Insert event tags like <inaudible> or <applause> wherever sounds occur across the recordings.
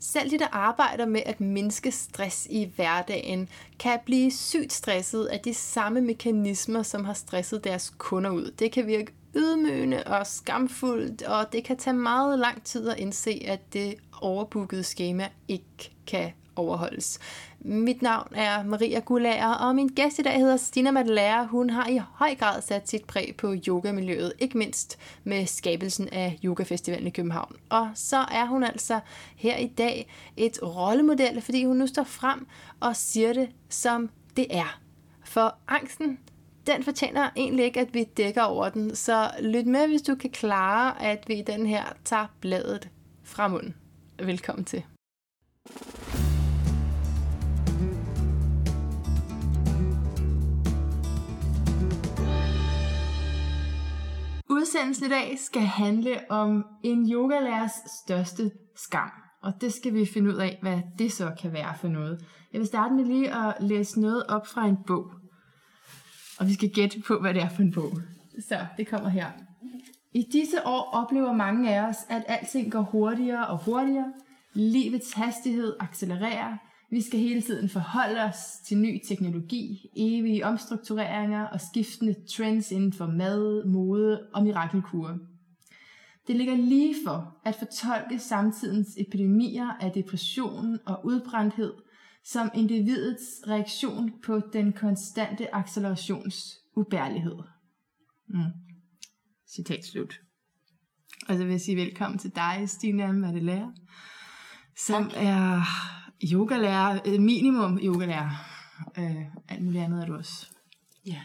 Selv de, der arbejder med at mindske stress i hverdagen, kan blive sygt stresset af de samme mekanismer, som har stresset deres kunder ud. Det kan virke ydmygende og skamfuldt, og det kan tage meget lang tid at indse, at det overbookede schema ikke kan overholdes. Mit navn er Maria Gullager, og min gæst i dag hedder Stina Madelager. Hun har i høj grad sat sit præg på yogamiljøet, ikke mindst med skabelsen af Yogafestivalen i København. Og så er hun altså her i dag et rollemodel, fordi hun nu står frem og siger det, som det er. For angsten, den fortjener egentlig ikke, at vi dækker over den, så lyt med, hvis du kan klare, at vi i den her tager bladet fra munden. Velkommen til. Udsendelsen i dag skal handle om en yogalærers største skam. Og det skal vi finde ud af, hvad det så kan være for noget. Jeg vil starte med lige at læse noget op fra en bog. Og vi skal gætte på, hvad det er for en bog. Så det kommer her. I disse år oplever mange af os, at alting går hurtigere og hurtigere. Livets hastighed accelererer. Vi skal hele tiden forholde os til ny teknologi, evige omstruktureringer og skiftende trends inden for mad, mode og mirakelkurer. Det ligger lige for at fortolke samtidens epidemier af depression og udbrændthed som individets reaktion på den konstante accelerations ubærlighed. Mm. Citat slut. Og så vil jeg sige velkommen til dig, Stina Madeleine, som tak. er yogalærer, øh, minimum yogalærer. Øh, alt muligt andet er du også. Ja.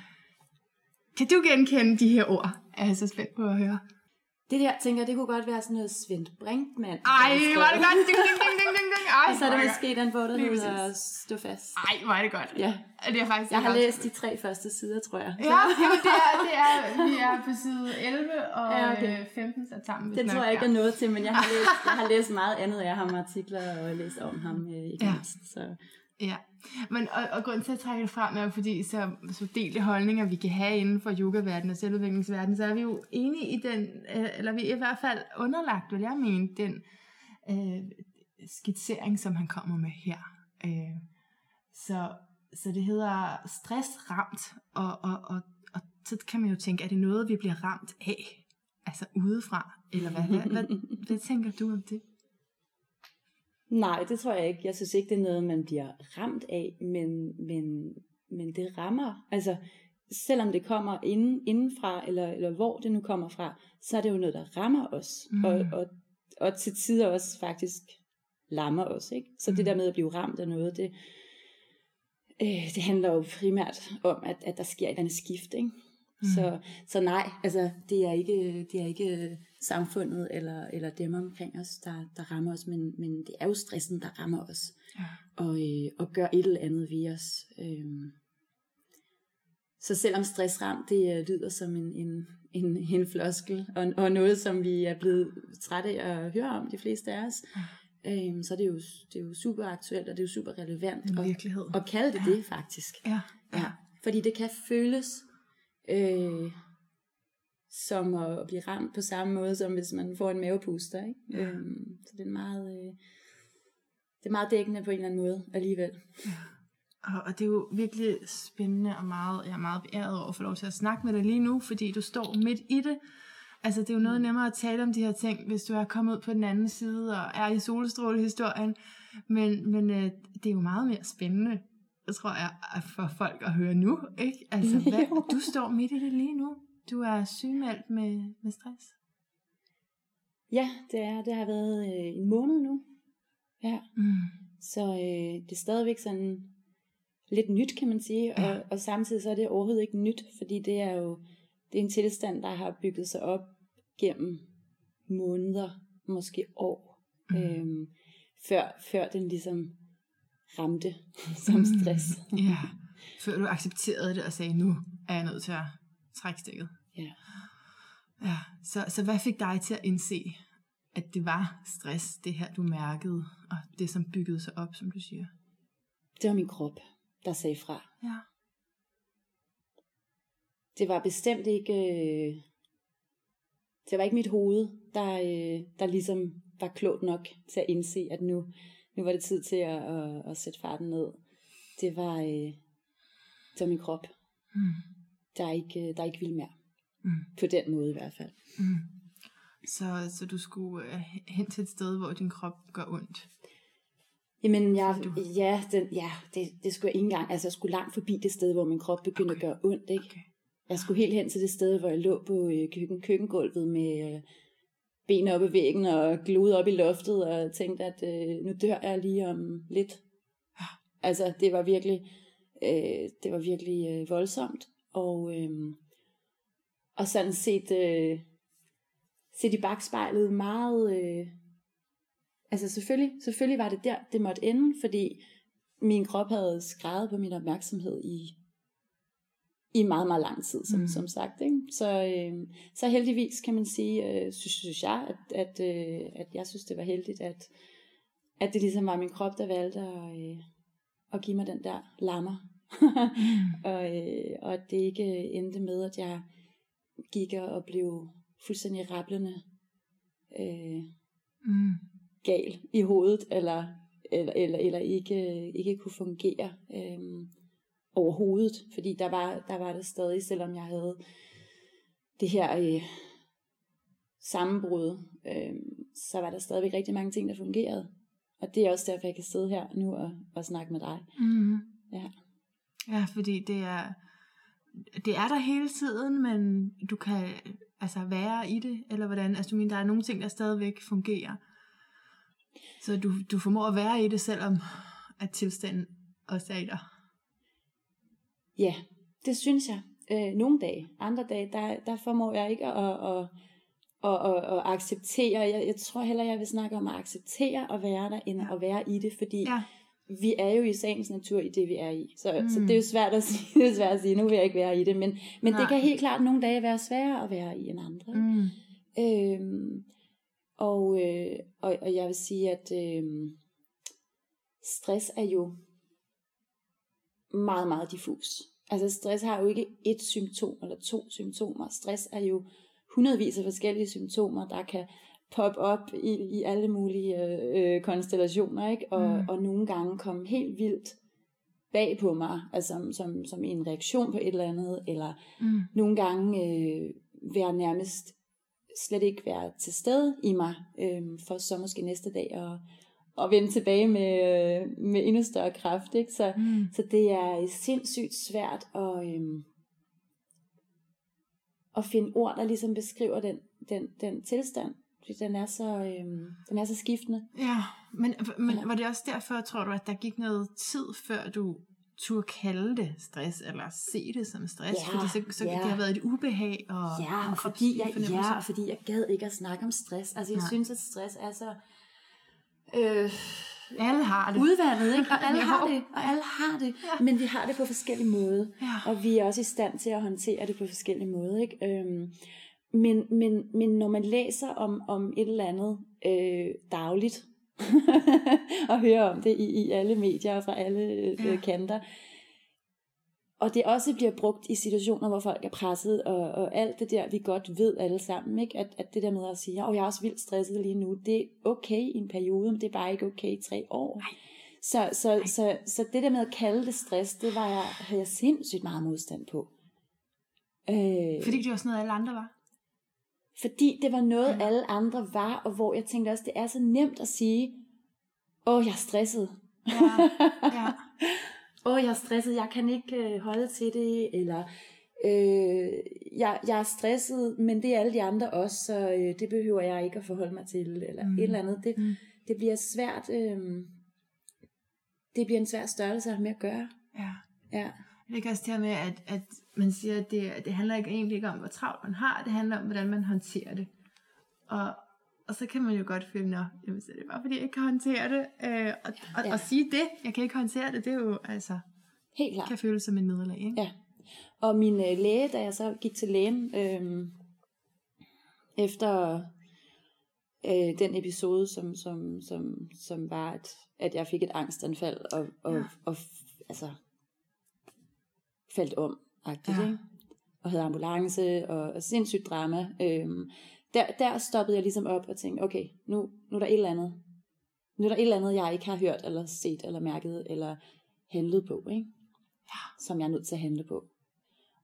Kan du genkende de her ord? Jeg er så spændt på at høre. Det der, tænker det kunne godt være sådan noget Svend Brinkmann. Ej, var det godt. Ding, ding, ding, ding, ding, ding. Ej, og så er det måske den bog, der hedder Stå fast. Ej, var det godt. Ja. Det er faktisk jeg har læst de tre første sider, tror jeg. Ja, jamen, det, er, det er, vi er <laughs> på side 11 og ja, okay. 15 sat sammen. Det tror jeg ikke er noget til, men jeg har <laughs> læst, jeg har læst meget andet af ham, artikler og læst om ham øh, ikke ja. mindst. Så. Ja, men og, og grunden til at trække det frem er jo fordi, så, så delte holdninger vi kan have inden for yogaverdenen og selvudviklingsverdenen, så er vi jo enige i den, øh, eller vi er i hvert fald underlagt, vil jeg mene, den øh, skitsering, som han kommer med her. Øh, så, så det hedder stressramt, og, og, og, og så kan man jo tænke, er det noget, vi bliver ramt af? Altså udefra? Eller hvad, hvad, hvad, hvad tænker du om det? Nej, det tror jeg ikke. Jeg synes ikke, det er noget, man bliver ramt af, men, men, men det rammer. Altså, selvom det kommer inden, indenfra, eller, eller hvor det nu kommer fra, så er det jo noget, der rammer os. Mm. Og, og, og til tider også faktisk lammer os. Ikke? Så mm. det der med at blive ramt af noget, det, øh, det handler jo primært om, at, at der sker et eller andet skift. Ikke? Mm. Så, så nej, altså det er ikke, det er ikke samfundet eller, eller dem omkring os, der, der rammer os, men, men det er jo stressen, der rammer os, ja. og, øh, og gør et eller andet ved os. Øhm. Så selvom stressramt, det øh, lyder som en, en, en, en floskel, og, og noget, som vi er blevet trætte af at høre om, de fleste af os, ja. øhm, så er det, jo, det er jo super aktuelt, og det er jo super relevant at, at kalde det ja. det faktisk. Ja. ja. Fordi det kan føles øh, som at blive ramt på samme måde, som hvis man får en mavepuster. Ikke? Ja. Øhm, så det er meget... Øh, det er meget dækkende på en eller anden måde alligevel. Ja. Og, og det er jo virkelig spændende og meget, jeg er meget beæret over at få lov til at snakke med dig lige nu, fordi du står midt i det. Altså det er jo noget mm. nemmere at tale om de her ting, hvis du er kommet ud på den anden side og er i solstrålehistorien. Men, men øh, det er jo meget mere spændende, tror jeg, for folk at høre nu. Ikke? Altså, <laughs> hvad, du står midt i det lige nu. Du er sygemeldt med, med stress. Ja, det er. Det har været øh, en måned nu. Ja. Mm. Så øh, det er stadigvæk sådan lidt nyt, kan man sige. Ja. Og, og samtidig så er det overhovedet ikke nyt, fordi det er jo det er en tilstand, der har bygget sig op gennem måneder, måske år, mm. øhm, før, før den ligesom ramte <laughs> som stress. Mm. Ja, før du accepterede det og sagde, nu er jeg nødt til at trække stikket. Ja. Ja, så, så hvad fik dig til at indse, at det var stress, det her du mærkede, og det som byggede sig op, som du siger? Det var min krop, der sagde fra. Ja. Det var bestemt ikke... Øh, det var ikke mit hoved, der, øh, der ligesom var klogt nok til at indse, at nu, nu var det tid til at, at, at sætte farten ned. Det var, øh, det var min krop, Mm. der ikke, der ikke ville mere. Mm. På den måde i hvert fald. Mm. Så, så du skulle øh, hen til et sted, hvor din krop gør ondt. Jamen, jeg, Du- ja, den, ja det, det skulle jeg ikke engang. Altså, jeg skulle langt forbi det sted, hvor min krop begyndte Okay. at gøre ondt. Ikke? Okay. Jeg skulle helt hen til det sted, hvor jeg lå på øh, køkken, køkkengulvet med øh, ben op i væggen og glode op i loftet og tænkte, at øh, nu dør jeg lige om lidt. Altså, det var virkelig, øh, det var virkelig øh, voldsomt. Og, øh, og sådan set, øh, set i bagspejlet meget... Øh, altså selvfølgelig, selvfølgelig var det der, det måtte ende, fordi min krop havde skrevet på min opmærksomhed i i meget, meget lang tid, som, Mm. som sagt. Ikke? Så, øh, så heldigvis kan man sige, øh, synes, synes jeg, at, at, øh, at jeg synes, det var heldigt, at, at det ligesom var min krop, der valgte at, øh, at give mig den der lammer. Mm. <laughs> og, øh, og at det ikke endte med, at jeg gik og blev fuldstændig rablende øh, Mm. gal i hovedet, eller, eller, eller, eller ikke, ikke kunne fungere øh, overhovedet, fordi der var, der var det stadig, selvom jeg havde det her øh, sammenbrud, øh, så var der stadigvæk rigtig mange ting, der fungerede. Og det er også derfor, jeg kan sidde her nu og, og snakke med dig. Mm. Ja. Ja, fordi det er, det er der hele tiden, men du kan altså være i det, eller hvordan? Altså du mener, der er nogle ting, der stadigvæk fungerer. Så du, du formår at være i det, selvom at tilstanden også er i dig. Ja, det synes jeg. Øh, nogle dage. Andre dage, der, der formår jeg ikke at, at, at, at, at acceptere. Jeg, jeg tror heller, jeg vil snakke om at acceptere at være der, end Ja. at være i det, fordi Ja. vi er jo i sagens natur i det, vi er i. Så, mm. så det er jo svært at <laughs> sige, det er svært at sige, nu vil jeg ikke være i det. Men, men det kan helt klart nogle dage være sværere at være i end andre. Mm. Øhm, og, øh, og, og jeg vil sige, at øh, stress er jo meget, meget diffus. Altså stress har jo ikke et symptom eller to symptomer. Stress er jo hundredvis af forskellige symptomer, der kan poppe op i, i alle mulige øh, konstellationer, ikke? Og, Mm. mm. og nogle gange komme helt vildt bag på mig, altså som, som, som en reaktion på et eller andet, eller Mm. nogle gange øh, være nærmest slet ikke være til stede i mig, øh, for så måske næste dag at, at vende tilbage med, med endnu større kraft. Ikke? Så, Mm. så det er sindssygt svært at, øh, at finde ord, der ligesom beskriver den, den, den tilstand. Fordi den er så, øh, den er så skiftende. Ja, men, men Ja. var det også derfor, tror du, at der gik noget tid, før du turde kalde det stress, eller se det som stress? Ja, fordi så, så ja. det har været et ubehag og Ja, og fordi jeg, ja, fordi jeg gad ikke at snakke om stress. Altså jeg Nej. synes, at stress er så... Øh, Alle har det. udvandet, ikke? Og <laughs> alle har det, og alle har det, Ja. men vi har det på forskellige måder, Ja. og vi er også i stand til at håndtere det på forskellige måder, ikke? Øhm, men, men, men når man læser om, om et eller andet øh, dagligt, <laughs> og hører om det i, i alle medier og fra alle øh, Ja. kanter, og det også bliver brugt i situationer, hvor folk er presset, og, og alt det der, vi godt ved alle sammen, ikke? At, at det der med at sige, at jeg er også vildt stresset lige nu, det er okay i en periode, men det er bare ikke okay i tre år. Nej. Så, så, så, så det der med at kalde det stress, det var jeg, havde jeg sindssygt meget modstand på. Øh, Fordi det var sådan noget, alle andre var. fordi det var noget, Ja. alle andre var, og hvor jeg tænkte også, det er så nemt at sige, åh, jeg er stresset. Ja, ja. <laughs> åh, jeg er stresset, jeg kan ikke øh, holde til det, eller øh, jeg, jeg er stresset, men det er alle de andre også, så øh, det behøver jeg ikke at forholde mig til, eller Mm. et eller andet. Det, Mm. det bliver svært, øh, det bliver en svær størrelse at have med at gøre. ja. Ja, Det er også det her med, at, at man siger, at det, det handler ikke egentlig ikke om, hvor travlt man har, det handler om, hvordan man håndterer det. Og, og så kan man jo godt føle, at jamen, så er det bare fordi, jeg ikke kan håndtere det. Øh, og, og, Ja. og sige det, jeg kan ikke håndtere det, det er jo altså, helt klart. kan føles som en nederlag. Ikke? Ja. Og min øh, læge, da jeg så gik til lægen, øh, efter øh, den episode, som, som, som, som var, at, at jeg fik et angstanfald, og, og, Ja. og altså, faldt om, Ja. ja. ikke? og havde ambulance, og, og sindssygt drama. Øh, der, der stoppede jeg ligesom op og tænkte, okay, nu, nu er der et eller andet. Nu er der et eller andet, jeg ikke har hørt, eller set, eller mærket, eller handlet på, ikke? Ja. som jeg er nødt til at handle på.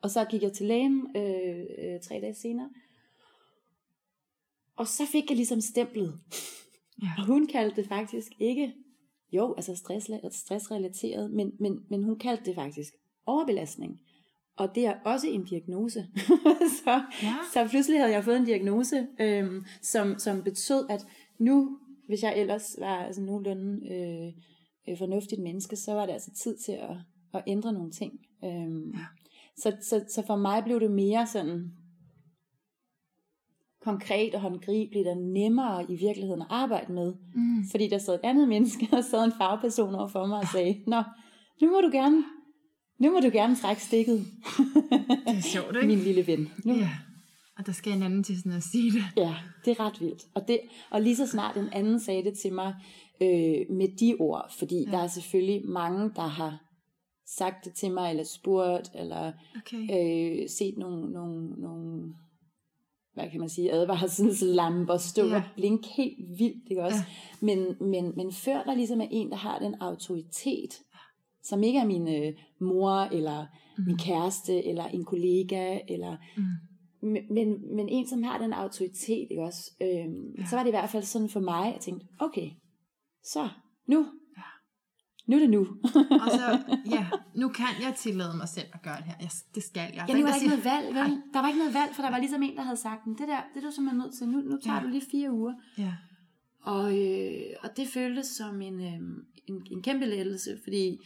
Og så gik jeg til lægen øh, øh, tre dage senere, og så fik jeg ligesom stemplet. Ja. Og hun kaldte det faktisk ikke, jo, altså stress, stressrelateret, men, men, men hun kaldte det faktisk overbelastning. Og det er også en diagnose. <laughs> så, ja. så pludselig havde jeg fået en diagnose, øhm, som, som betød, at nu, hvis jeg ellers var altså, nogenlunde øh, øh, fornuftigt menneske, så var det altså tid til at, at ændre nogle ting. Øhm, ja. så, så, så for mig blev det mere sådan konkret og håndgribeligt og nemmere i virkeligheden at arbejde med. Mm. Fordi der sad et andet menneske, <laughs> og sad en fagperson over for mig og sagde, Nå, nu må du gerne nu må du gerne trække stikket. det er sjovt, ikke? Min lille ven. Nu. Ja. Og der skal en anden til sådan at sige det. Ja, det er ret vildt. Og, det, og lige så snart en anden sagde det til mig øh, med de ord, fordi ja. der er selvfølgelig mange, der har sagt det til mig, eller spurgt, eller okay. øh, set nogle, nogle, nogle hvad kan man sige, advarselslamper stå ja. og blinke helt vildt, ikke også? Ja. Men, men, men før der ligesom er en, der har den autoritet, som ikke er min øh, mor, eller mm. min kæreste, eller en kollega, eller mm. men, men en, som har den autoritet, ikke også? Øhm, ja. Så var det i hvert fald sådan for mig, at jeg tænkte, okay, så, nu, nu er det nu. og så, ja, nu kan jeg tillade mig selv at gøre det her. Jeg, det skal jeg. Ja, nu var ikke noget valg, vel? Der var ikke noget valg, for der var ligesom en, der havde sagt, det der, det er du simpelthen nødt til. Nu, nu tager ja. du lige fire uger. Ja. Og, øh, og det føltes som en, øh, en, en kæmpe lettelse, fordi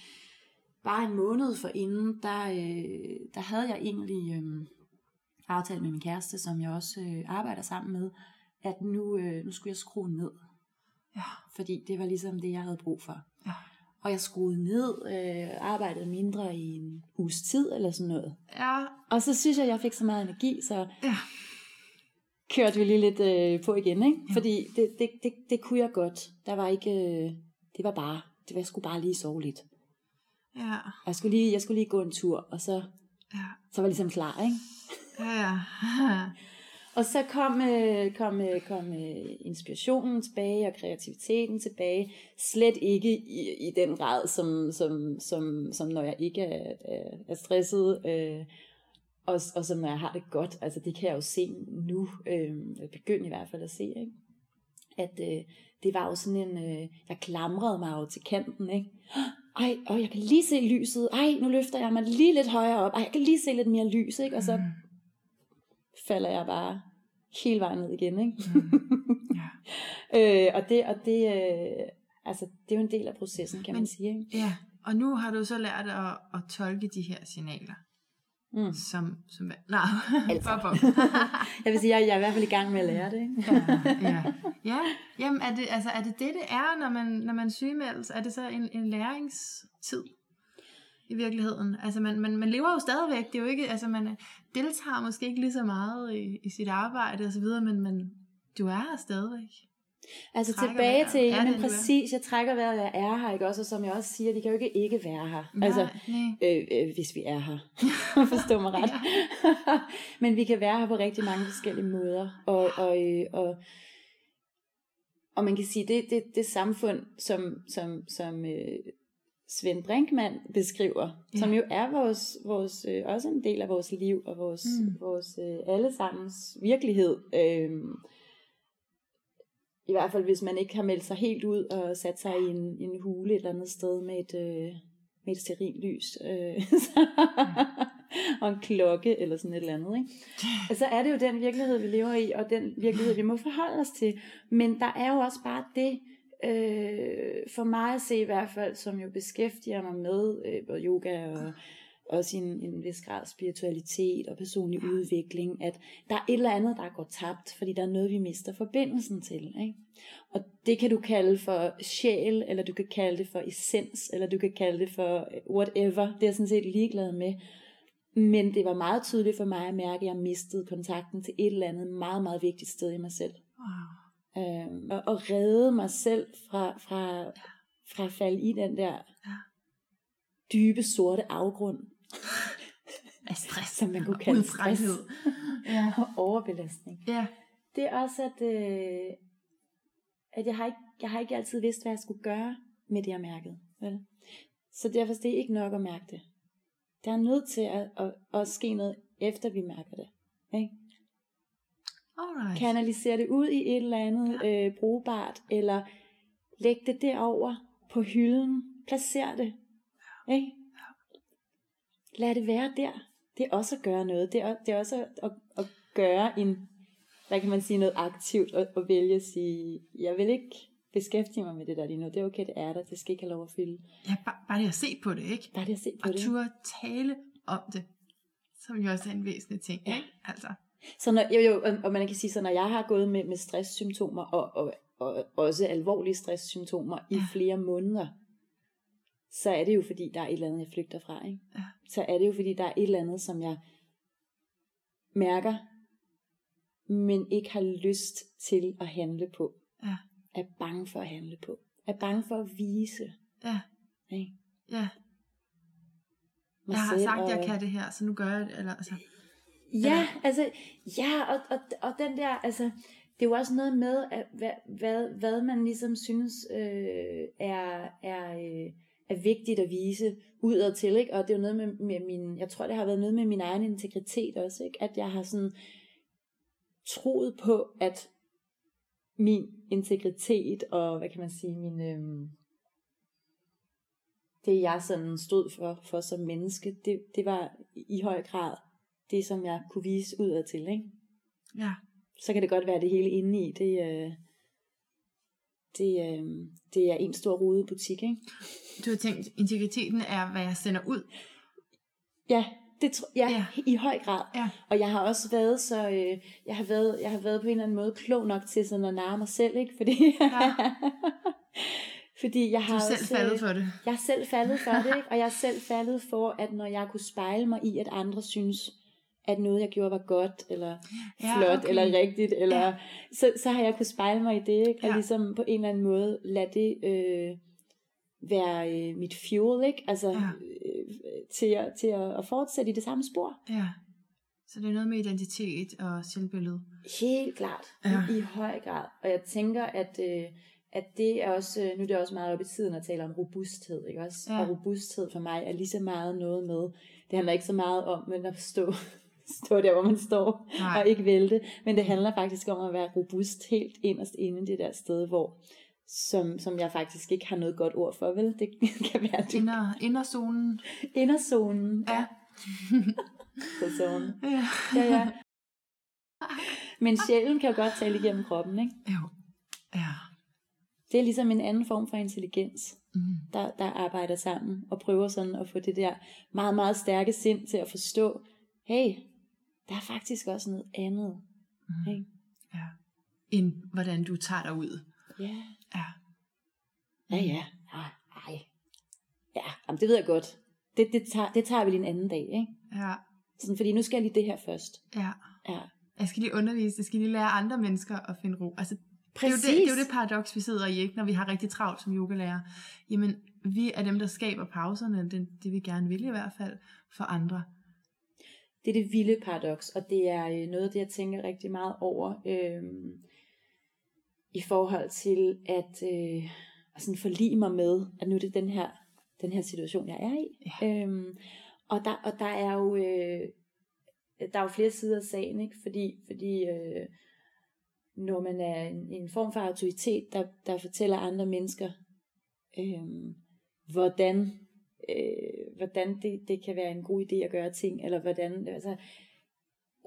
bare en måned for inden, der, øh, der havde jeg egentlig øh, aftalt med min kæreste, som jeg også øh, arbejder sammen med, at nu, øh, nu skulle jeg skrue ned. Ja. Fordi det var ligesom det, jeg havde brug for. Ja. Og jeg skruede ned, øh, arbejdede mindre i en uges tid eller sådan noget. Ja. Og så synes jeg, jeg fik så meget energi, så ja. kørte vi lige lidt øh, på igen. Ikke? Ja. Fordi det, det, det, det kunne jeg godt. Der var ikke, øh, det var bare, det var, jeg skulle bare lige sove lidt. Ja. Jeg skulle lige, jeg skulle lige gå en tur, og så, ja. så var jeg ligesom klar, ikke? Ja, ja. <laughs> og så kom, øh, kom, øh, kom øh, inspirationen tilbage, og kreativiteten tilbage. Slet ikke i, i den grad, som, som, som, som når jeg ikke er, er, er stresset, øh, og, og som når jeg har det godt. Altså det kan jeg jo se nu, øh, begynde i hvert fald at se, ikke? At øh, det var jo sådan en, øh, jeg klamrede mig jo til kanten, ikke? ej, og jeg kan lige se lyset, ej, nu løfter jeg mig lige lidt højere op, ej, jeg kan lige se lidt mere lys, ikke? Og så mm. falder jeg bare hele vejen ned igen, ikke? Mm. <laughs> Ja. øh, og det, og det, øh, altså, det er jo en del af processen, kan Men, man sige, ikke? Ja, og nu har du så lært at, at tolke de her signaler. Mm. Som, som, nej, <laughs> altså. <laughs> jeg vil sige, jeg, jeg er i hvert fald i gang med at lære det. Ikke? ja, ja. ja, jamen er det, altså, er det det, det er, når man, når man sygemeldes? Er det så en, en læringstid? i virkeligheden. Altså man, man, man lever jo stadigvæk, det er jo ikke, altså man deltager måske ikke lige så meget i, i sit arbejde og så videre, men man, du er her stadigvæk. Altså trækker tilbage til, ja, men præcis, jeg trækker vejret, jeg er her, ikke også? Og som jeg også siger, vi kan jo ikke ikke være her. Nej, altså, nej. Øh, øh, hvis vi er her. <laughs> Forstå mig ret. <laughs> <laughs> men vi kan være her på rigtig mange forskellige måder. Og, og, øh, og, og man kan sige, det, det, det samfund, som, som, som øh, Svend Brinkmann beskriver, ja. som jo er vores, vores øh, også en del af vores liv og vores, mm. vores øh, allesammens virkelighed. Øh, i hvert fald hvis man ikke har meldt sig helt ud og sat sig i en, en hule et eller andet sted med et, øh, med et steril lys øh, <laughs> og en klokke eller sådan et eller andet. Ikke? Og så er det jo den virkelighed, vi lever i, og den virkelighed, vi må forholde os til. Men der er jo også bare det, øh, for mig at se i hvert fald, som jo beskæftiger mig med øh, både yoga og også i en, en vis grad spiritualitet og personlig udvikling, at der er et eller andet, der går tabt, fordi der er noget, vi mister forbindelsen til. Ikke? Og det kan du kalde for sjæl, eller du kan kalde det for essens, eller du kan kalde det for whatever. Det er jeg sådan set ligeglad med. Men det var meget tydeligt for mig at mærke, at jeg mistede kontakten til et eller andet meget, meget vigtigt sted i mig selv. Wow. Øhm, og, og redde mig selv fra, fra, fra at falde i den der dybe, sorte afgrund, af stress. Som man kunne kalde stress. <laughs> ja. og overbelastning. Ja. det er også, at, øh, at jeg, har ikke, jeg har ikke altid vidst, hvad jeg skulle gøre med det, jeg mærkede. Vel? Så derfor det er ikke nok at mærke det. Der er nødt til at, at, at ske noget, efter vi mærker det. Ikke? Alright. Kanalisere det ud i et eller andet ja. øh, brugbart, eller læg det derover på hylden. Placer det. Ikke? Lad det være der. Det er også at gøre noget. Det er, det er også at, at, at gøre en, hvad kan man sige, noget aktivt, og, og vælge at sige, jeg vil ikke beskæftige mig med det der lige nu. Det er okay, det er der. Det skal ikke have lov at fylde. Ja, bare, bare det at se på det, ikke? Bare det at se på og det. Og turde tale om det, som jo også er en væsentlig ting, ja. ikke? Altså. Så når, jo, jo, og, man kan sige, så når jeg har gået med, med stresssymptomer, og, og, og også alvorlige stresssymptomer ja. i flere måneder, så er det jo fordi, der er et eller andet, jeg flygter fra. Ikke? Ja. Så er det jo fordi, der er et eller andet, som jeg mærker, men ikke har lyst til at handle på. Ja. Er bange for at handle på. Er bange for at vise. Ja. Ikke? Ja. Mig Jeg har sagt, at jeg og- kan det her, så nu gør jeg det. Eller, altså. Ja, altså, ja, og, og, og den der, altså, det er jo også noget med, at, hvad, hvad, hvad man ligesom synes øh, er, er, øh, er vigtigt at vise udad til, ikke? Og det er jo noget med, med min, jeg tror det har været noget med min egen integritet også, ikke? At jeg har sådan troet på, at min integritet og, hvad kan man sige, min, øh, det jeg sådan stod for, for som menneske, det, det var i høj grad det, som jeg kunne vise udad til, ikke? Ja. Så kan det godt være, det hele inde i, det, øh, det, øh, det er en stor rodebutik, ikke? Du har tænkt, integriteten er, hvad jeg sender ud. Ja, det tro, ja, Ja. i høj grad. Ja. Og jeg har også været så, øh, jeg har været, jeg har været på en eller anden måde klog nok til sådan at narre mig selv, ikke? Fordi, Ja. <laughs> fordi jeg Du har er selv også, faldet øh, for det. Jeg er selv faldet for det, ikke? <laughs> og jeg er selv faldet for, at når jeg kunne spejle mig i, at andre synes, at noget jeg gjorde var godt, eller Ja, flot, okay. eller rigtigt, eller Ja. så, så har jeg kunne spejle mig i det, ikke? og Ja. ligesom på en eller anden måde lade det øh, være øh, mit fuel, ikke? altså Ja. øh, til, at, til at, at fortsætte i det samme spor. Ja. Så det er noget med identitet og selvbillede. Helt klart, Ja. ja. i, i høj grad. Og jeg tænker, at, øh, at det er også, øh, nu er det også meget op i tiden at tale om robusthed, ikke også? Ja. Og robusthed for mig er lige så meget noget med, det handler ikke så meget om, men at stå, stå der, hvor man står, Nej. og ikke vælte, men det handler faktisk om at være robust helt inderst inde det der sted, hvor som, som jeg faktisk ikke har noget godt ord for, vel? Det <laughs> kan være du. Inder, inderzonen. Inderzonen. Ja. Så zonen. Ja. Ja, ja. <laughs> Men sjælen kan jo godt tale igennem kroppen, ikke? Jo. Ja. Det er ligesom en anden form for intelligens, Mm. der, der arbejder sammen og prøver sådan at få det der meget, meget stærke sind til at forstå, hey, der er faktisk også noget andet. Mm. Ikke? Ja. End hvordan du tager dig ud. Ja, Ja. ja, ja. Ej, ej. Ja, jamen, det ved jeg godt. Det, det, tager, det tager vi lige en anden dag, ikke? Ja. Sådan, fordi nu skal jeg lige det her først. Ja. Ja, Jeg skal lige undervise, jeg skal lige lære andre mennesker at finde ro. Altså, det er, jo præcis. det, det er jo det paradoks, vi sidder i, ikke? når vi har rigtig travlt som yogalærer. Jamen, vi er dem, der skaber pauserne, det, det vi gerne vil i hvert fald, for andre. Det er det vilde paradoks, og det er øh, noget af det, jeg tænker rigtig meget over, øh, i forhold til at øh, at sådan forlige mig med, at nu er det den her, den her situation, jeg er i. Ja. Øhm, og, der, og der er jo øh, der er jo flere sider af sagen, ikke? fordi, fordi øh, når man er en, en form for autoritet, der, der fortæller andre mennesker, øh, hvordan øh, hvordan det, det kan være en god idé at gøre ting, eller hvordan, altså,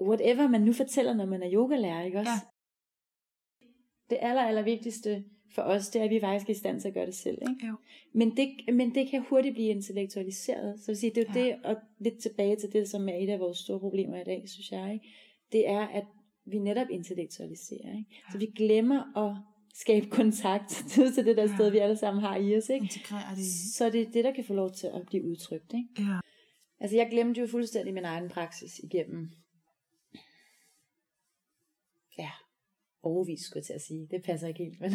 whatever man nu fortæller, når man er yogalærer, ikke også? Ja. Det aller, aller vigtigste for os, det er, at vi faktisk er i stand til at gøre det selv, ikke? Jo. Men det, men det kan hurtigt blive intellektualiseret. Så det vil sige, det er jo Ja. det, og lidt tilbage til det, som er et af vores store problemer i dag, synes jeg, ikke? det er, at vi netop intellektualiserer. Ikke? Så vi glemmer at skabe kontakt <laughs> til det der Ja. sted, vi alle sammen har i os. Ikke? Det. Så det er det, der kan få lov til at blive udtrykt. Ikke? Ja. Altså jeg glemte jo fuldstændig min egen praksis igennem, ja, overvis skulle jeg til at sige. Det passer ikke helt, men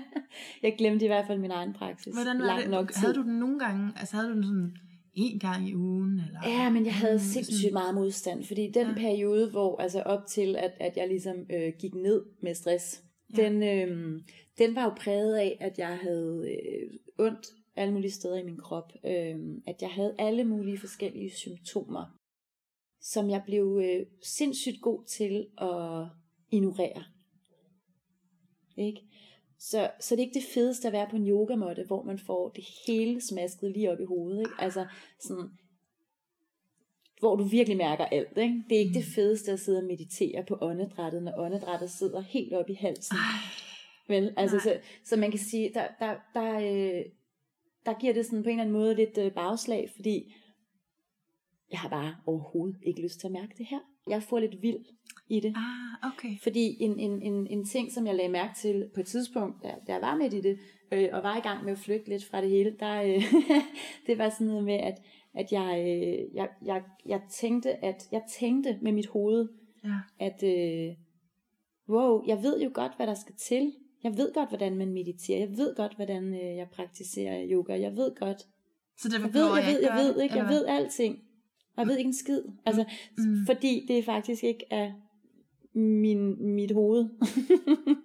<laughs> jeg glemte i hvert fald min egen praksis. Hvordan var lang det? nok tid. Havde du den nogle gange, altså havde du den sådan en gang i ugen? Eller? Ja, men jeg havde Mm, sindssygt meget modstand, fordi den Ja. periode, hvor altså op til, at, at jeg ligesom øh, gik ned med stress, Ja. den, øh, den var jo præget af, at jeg havde øh, ondt alle mulige steder i min krop. Øh, at jeg havde alle mulige forskellige symptomer, som jeg blev øh, sindssygt god til at ignorere. Ikke? Så, så det er ikke det fedeste at være på en yogamåtte, hvor man får det hele smasket lige op i hovedet. Ikke? Altså sådan, hvor du virkelig mærker alt. Ikke? Det er ikke det fedeste at sidde og meditere på åndedrættet, når åndedrættet sidder helt op i halsen. Vel, altså, så, så man kan sige, der, der, der, øh, der giver det sådan på en eller anden måde lidt øh, bagslag, fordi jeg har bare overhovedet ikke lyst til at mærke det her. Jeg får lidt vild i det. Ah, okay. Fordi en, en, en, en ting, som jeg lagde mærke til på et tidspunkt, da, da jeg var midt i det, øh, og var i gang med at flygte lidt fra det hele, der, øh, <laughs> det var sådan noget med, at, at jeg, øh, jeg, jeg, jeg, tænkte, at jeg tænkte med mit hoved, Ja. at øh, wow, jeg ved jo godt, hvad der skal til. Jeg ved godt, hvordan man mediterer. Jeg ved godt, hvordan øh, jeg praktiserer yoga. Jeg ved godt. Så det Jeg ved, jeg ved, jeg ved, ikke? Jeg ved alting. Og jeg ved ikke en skid. Altså, Mm. fordi det faktisk ikke er min, mit hoved, <laughs>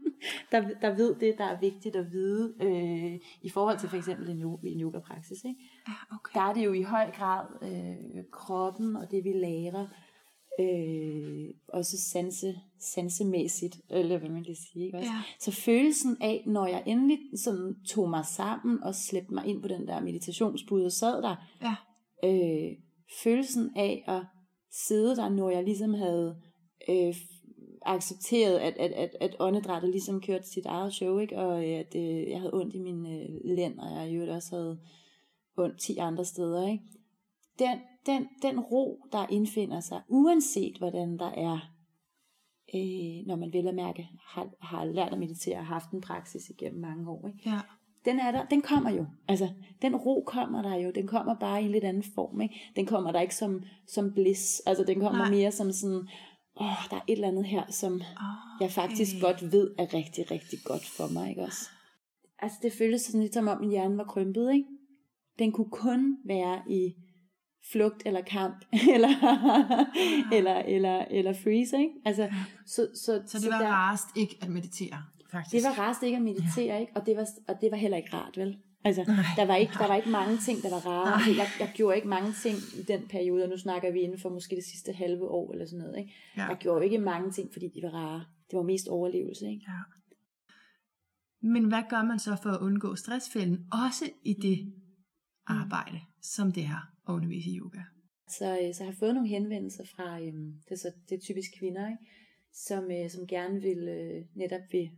der, der ved det, der er vigtigt at vide, øh, i forhold til for eksempel en, en yoga-praksis. Ikke? Ja, okay. Der er det jo i høj grad øh, kroppen og det, vi lærer, øh, også sanse, sansemæssigt, eller hvad man kan sige. Ikke? Også? Ja. Så følelsen af, når jeg endelig sådan tog mig sammen og slæbte mig ind på den der meditationsbud og sad der, Ja. øh, følelsen af at sidde der, når jeg ligesom havde øh, accepteret, at, at, at, at åndedrættet ligesom kørte sit eget show, ikke? og øh, at øh, jeg havde ondt i min øh, lænd, og jeg øvrigt også havde ondt 10 andre steder. Ikke? Den, den, den ro, der indfinder sig, uanset hvordan der er, øh, når man vel at mærke har, har lært at meditere og haft en praksis igennem mange år, ikke? Ja. den er der, den kommer jo. Altså, den ro kommer der jo. Den kommer bare i en lidt anden form, ikke? Den kommer der ikke som, som bliss. Altså, den kommer. Nej. mere som sådan, åh, der er et eller andet her, som Okay. jeg faktisk godt ved er rigtig, rigtig godt for mig, ikke også? Altså, det føles sådan lidt som om min hjerne var krympet, ikke? Den kunne kun være i flugt eller kamp, <laughs> eller, eller, eller, eller freeze, ikke? Altså, så, så, Så det var der, rarest ikke at meditere, faktisk. det var rarest ikke at meditere, ja. ikke? Og det, var, og det var heller ikke rart, vel? Altså, Nej, der, var ikke, der var ikke mange ting, der var rare. Nej. Jeg, jeg gjorde ikke mange ting i den periode, og nu snakker vi inden for måske det sidste halve år, eller sådan noget, ikke? Ja. Jeg gjorde ikke mange ting, fordi de var rare. Det var mest overlevelse, ikke? Ja. Men hvad gør man så for at undgå stressfælden, også i det arbejde, som det er at undervise i yoga? Så, øh, så jeg har fået nogle henvendelser fra, øhm, det, er så, det er typisk kvinder, ikke? Som, øh, som gerne vil øh, netop vil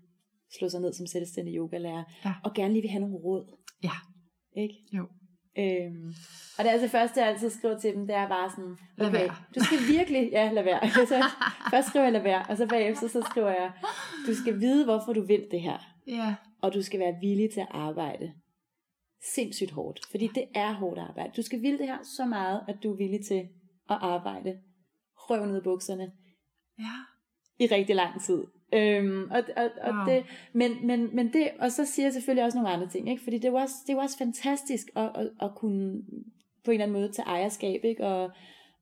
slå sig ned som selvstændig yogalærer, Ja. og gerne lige vil have nogle råd. Ja. Ikke? Jo. Øhm, og det er altså det første, jeg altid skriver til dem, det er bare sådan, okay, du skal virkelig, ja, lad være. <laughs> Så, først skriver jeg lad være, og så bagefter så skriver jeg, du skal vide, hvorfor du vil det her, Ja. og du skal være villig til at arbejde sindssygt hårdt, fordi det er hårdt arbejde. Du skal ville det her så meget, at du er villig til at arbejde røv ned i bukserne Ja. i rigtig lang tid. Øhm, og, og, og Wow. det, men, men, men det, og så siger jeg selvfølgelig også nogle andre ting, ikke? fordi det er jo også, det er jo også fantastisk at, at, at kunne på en eller anden måde tage ejerskab, ikke? Og,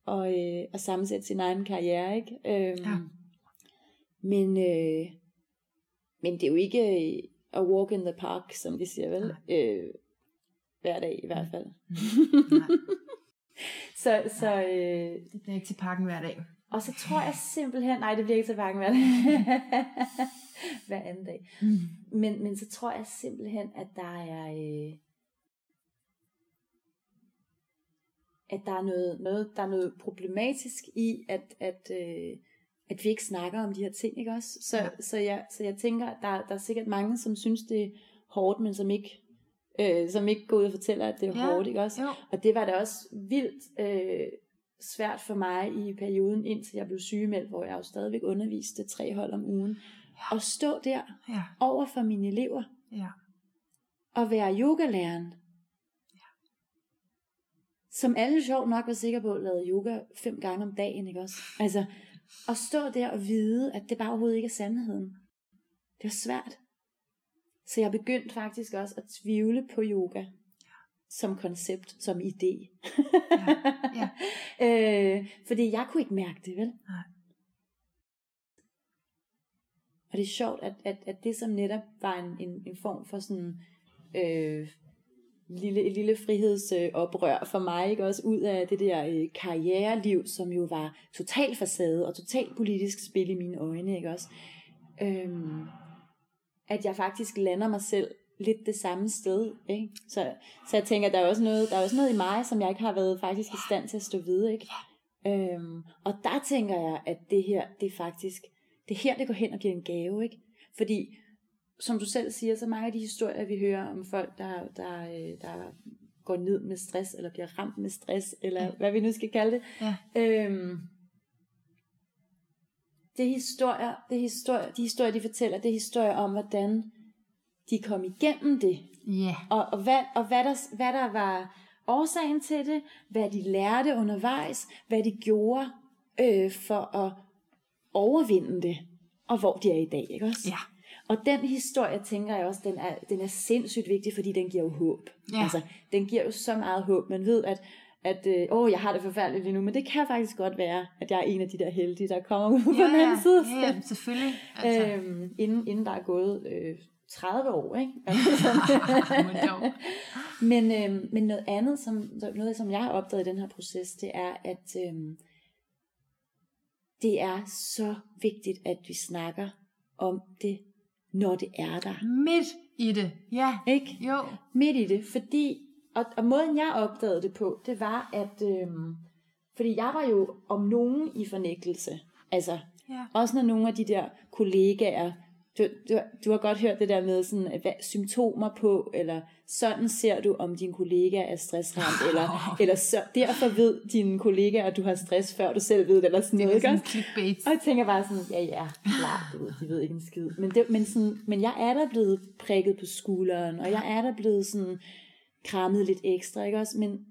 og, øh, og sammensætte sin egen karriere, ikke? Øhm, Ja. Men, øh, men det er jo ikke øh, a walk in the park, som de siger, vel? Øh, hver dag i hvert fald. Nej, <laughs> Så, så, øh, det bliver ikke til pakken hver dag. Og så tror jeg simpelthen, nej det bliver ikke til bakken <laughs> hver anden dag. Mm. Men, men så tror jeg simpelthen, at der er, øh, at der er noget, noget, der er noget problematisk i, at, at, øh, at vi ikke snakker om de her ting, ikke også? Så, Ja. så, jeg, så jeg tænker, at der, der er sikkert mange, som synes, det er hårdt, men som ikke, øh, som ikke går ud og fortæller, at det er ja. hårdt, ikke også? Jo. Og det var da også vildt øh, svært for mig i perioden, indtil jeg blev sygemeldt, hvor jeg jo stadigvæk underviste tre hold om ugen. Ja. Og stå der Ja. over for mine elever Ja. og være yogalæreren. Som alle sjovt nok var sikre på, lavede yoga fem gange om dagen, ikke også? Altså, at stå der og vide, at det bare overhovedet ikke er sandheden. Det var svært. Så jeg begyndte faktisk også at tvivle på yoga. Som koncept, som idé. ja. <laughs> øh, fordi jeg kunne ikke mærke det, vel? Nej. Og det er sjovt, at, at, at det som netop var en, en, en form for sådan øh, lille, et lille frihedsoprør for mig, ikke også ud af det der øh, karriereliv, som jo var total facade og total politisk spil i mine øjne, ikke også? Øhm, at jeg faktisk lander mig selv lidt det samme sted, ikke? Så, så jeg tænker, der er også noget, der er også noget i mig, som jeg ikke har været faktisk i stand til at stå ved, ikke? Øhm, og der tænker jeg, at det her, det er faktisk, det er her, det går hen og bliver en gave, ikke? Fordi som du selv siger, så mange af de historier, vi hører om folk, der, der, øh, der går ned med stress, eller bliver ramt med stress, eller ja. hvad vi nu skal kalde det. Ja. Øhm, det er historier, det er historier, de historier, de fortæller, det er historier om, hvordan de kom igennem det. Ja. Og, og, hvad, og hvad, der, hvad der var årsagen til det, hvad de lærte undervejs, hvad de gjorde øh, for at overvinde det, og hvor de er i dag, ikke også? Ja. Og den historie, tænker jeg også, den er, den er sindssygt vigtig, fordi den giver jo håb. Ja. Altså, den giver jo så meget håb. Man ved, at, at øh, åh, jeg har det forfærdeligt lige nu, men det kan faktisk godt være, at jeg er en af de der heldige, der kommer ud på den anden side. ja, ja, selvfølgelig. Altså. Øhm, inden, inden der er gået øh, 30 år, ikke? <laughs> Men dog. men, øh, men noget andet, som, noget som jeg har opdaget i den her proces, det er, at øh, det er så vigtigt, at vi snakker om det, når det er der. Midt i det. Ja. Ikke? Jo. Midt i det, fordi, og, og måden jeg opdagede det på, det var, at, øh, fordi jeg var jo om nogen i fornægtelse. Altså, Ja. også når nogle af de der kollegaer, du, du, du har godt hørt det der med sådan, hvad, symptomer på, eller sådan ser du, om din kollega er stressramt, <laughs> eller, eller så, derfor ved dine kollegaer, at du har stress, før du selv ved det, eller sådan Det noget. sådan clickbait. Og jeg tænker bare sådan, ja ja, klart, du ved, de ved ikke en skid. Men, det, men, sådan, men jeg er der blevet prikket på skulderen, og jeg er der blevet sådan krammet lidt ekstra, ikke også? Men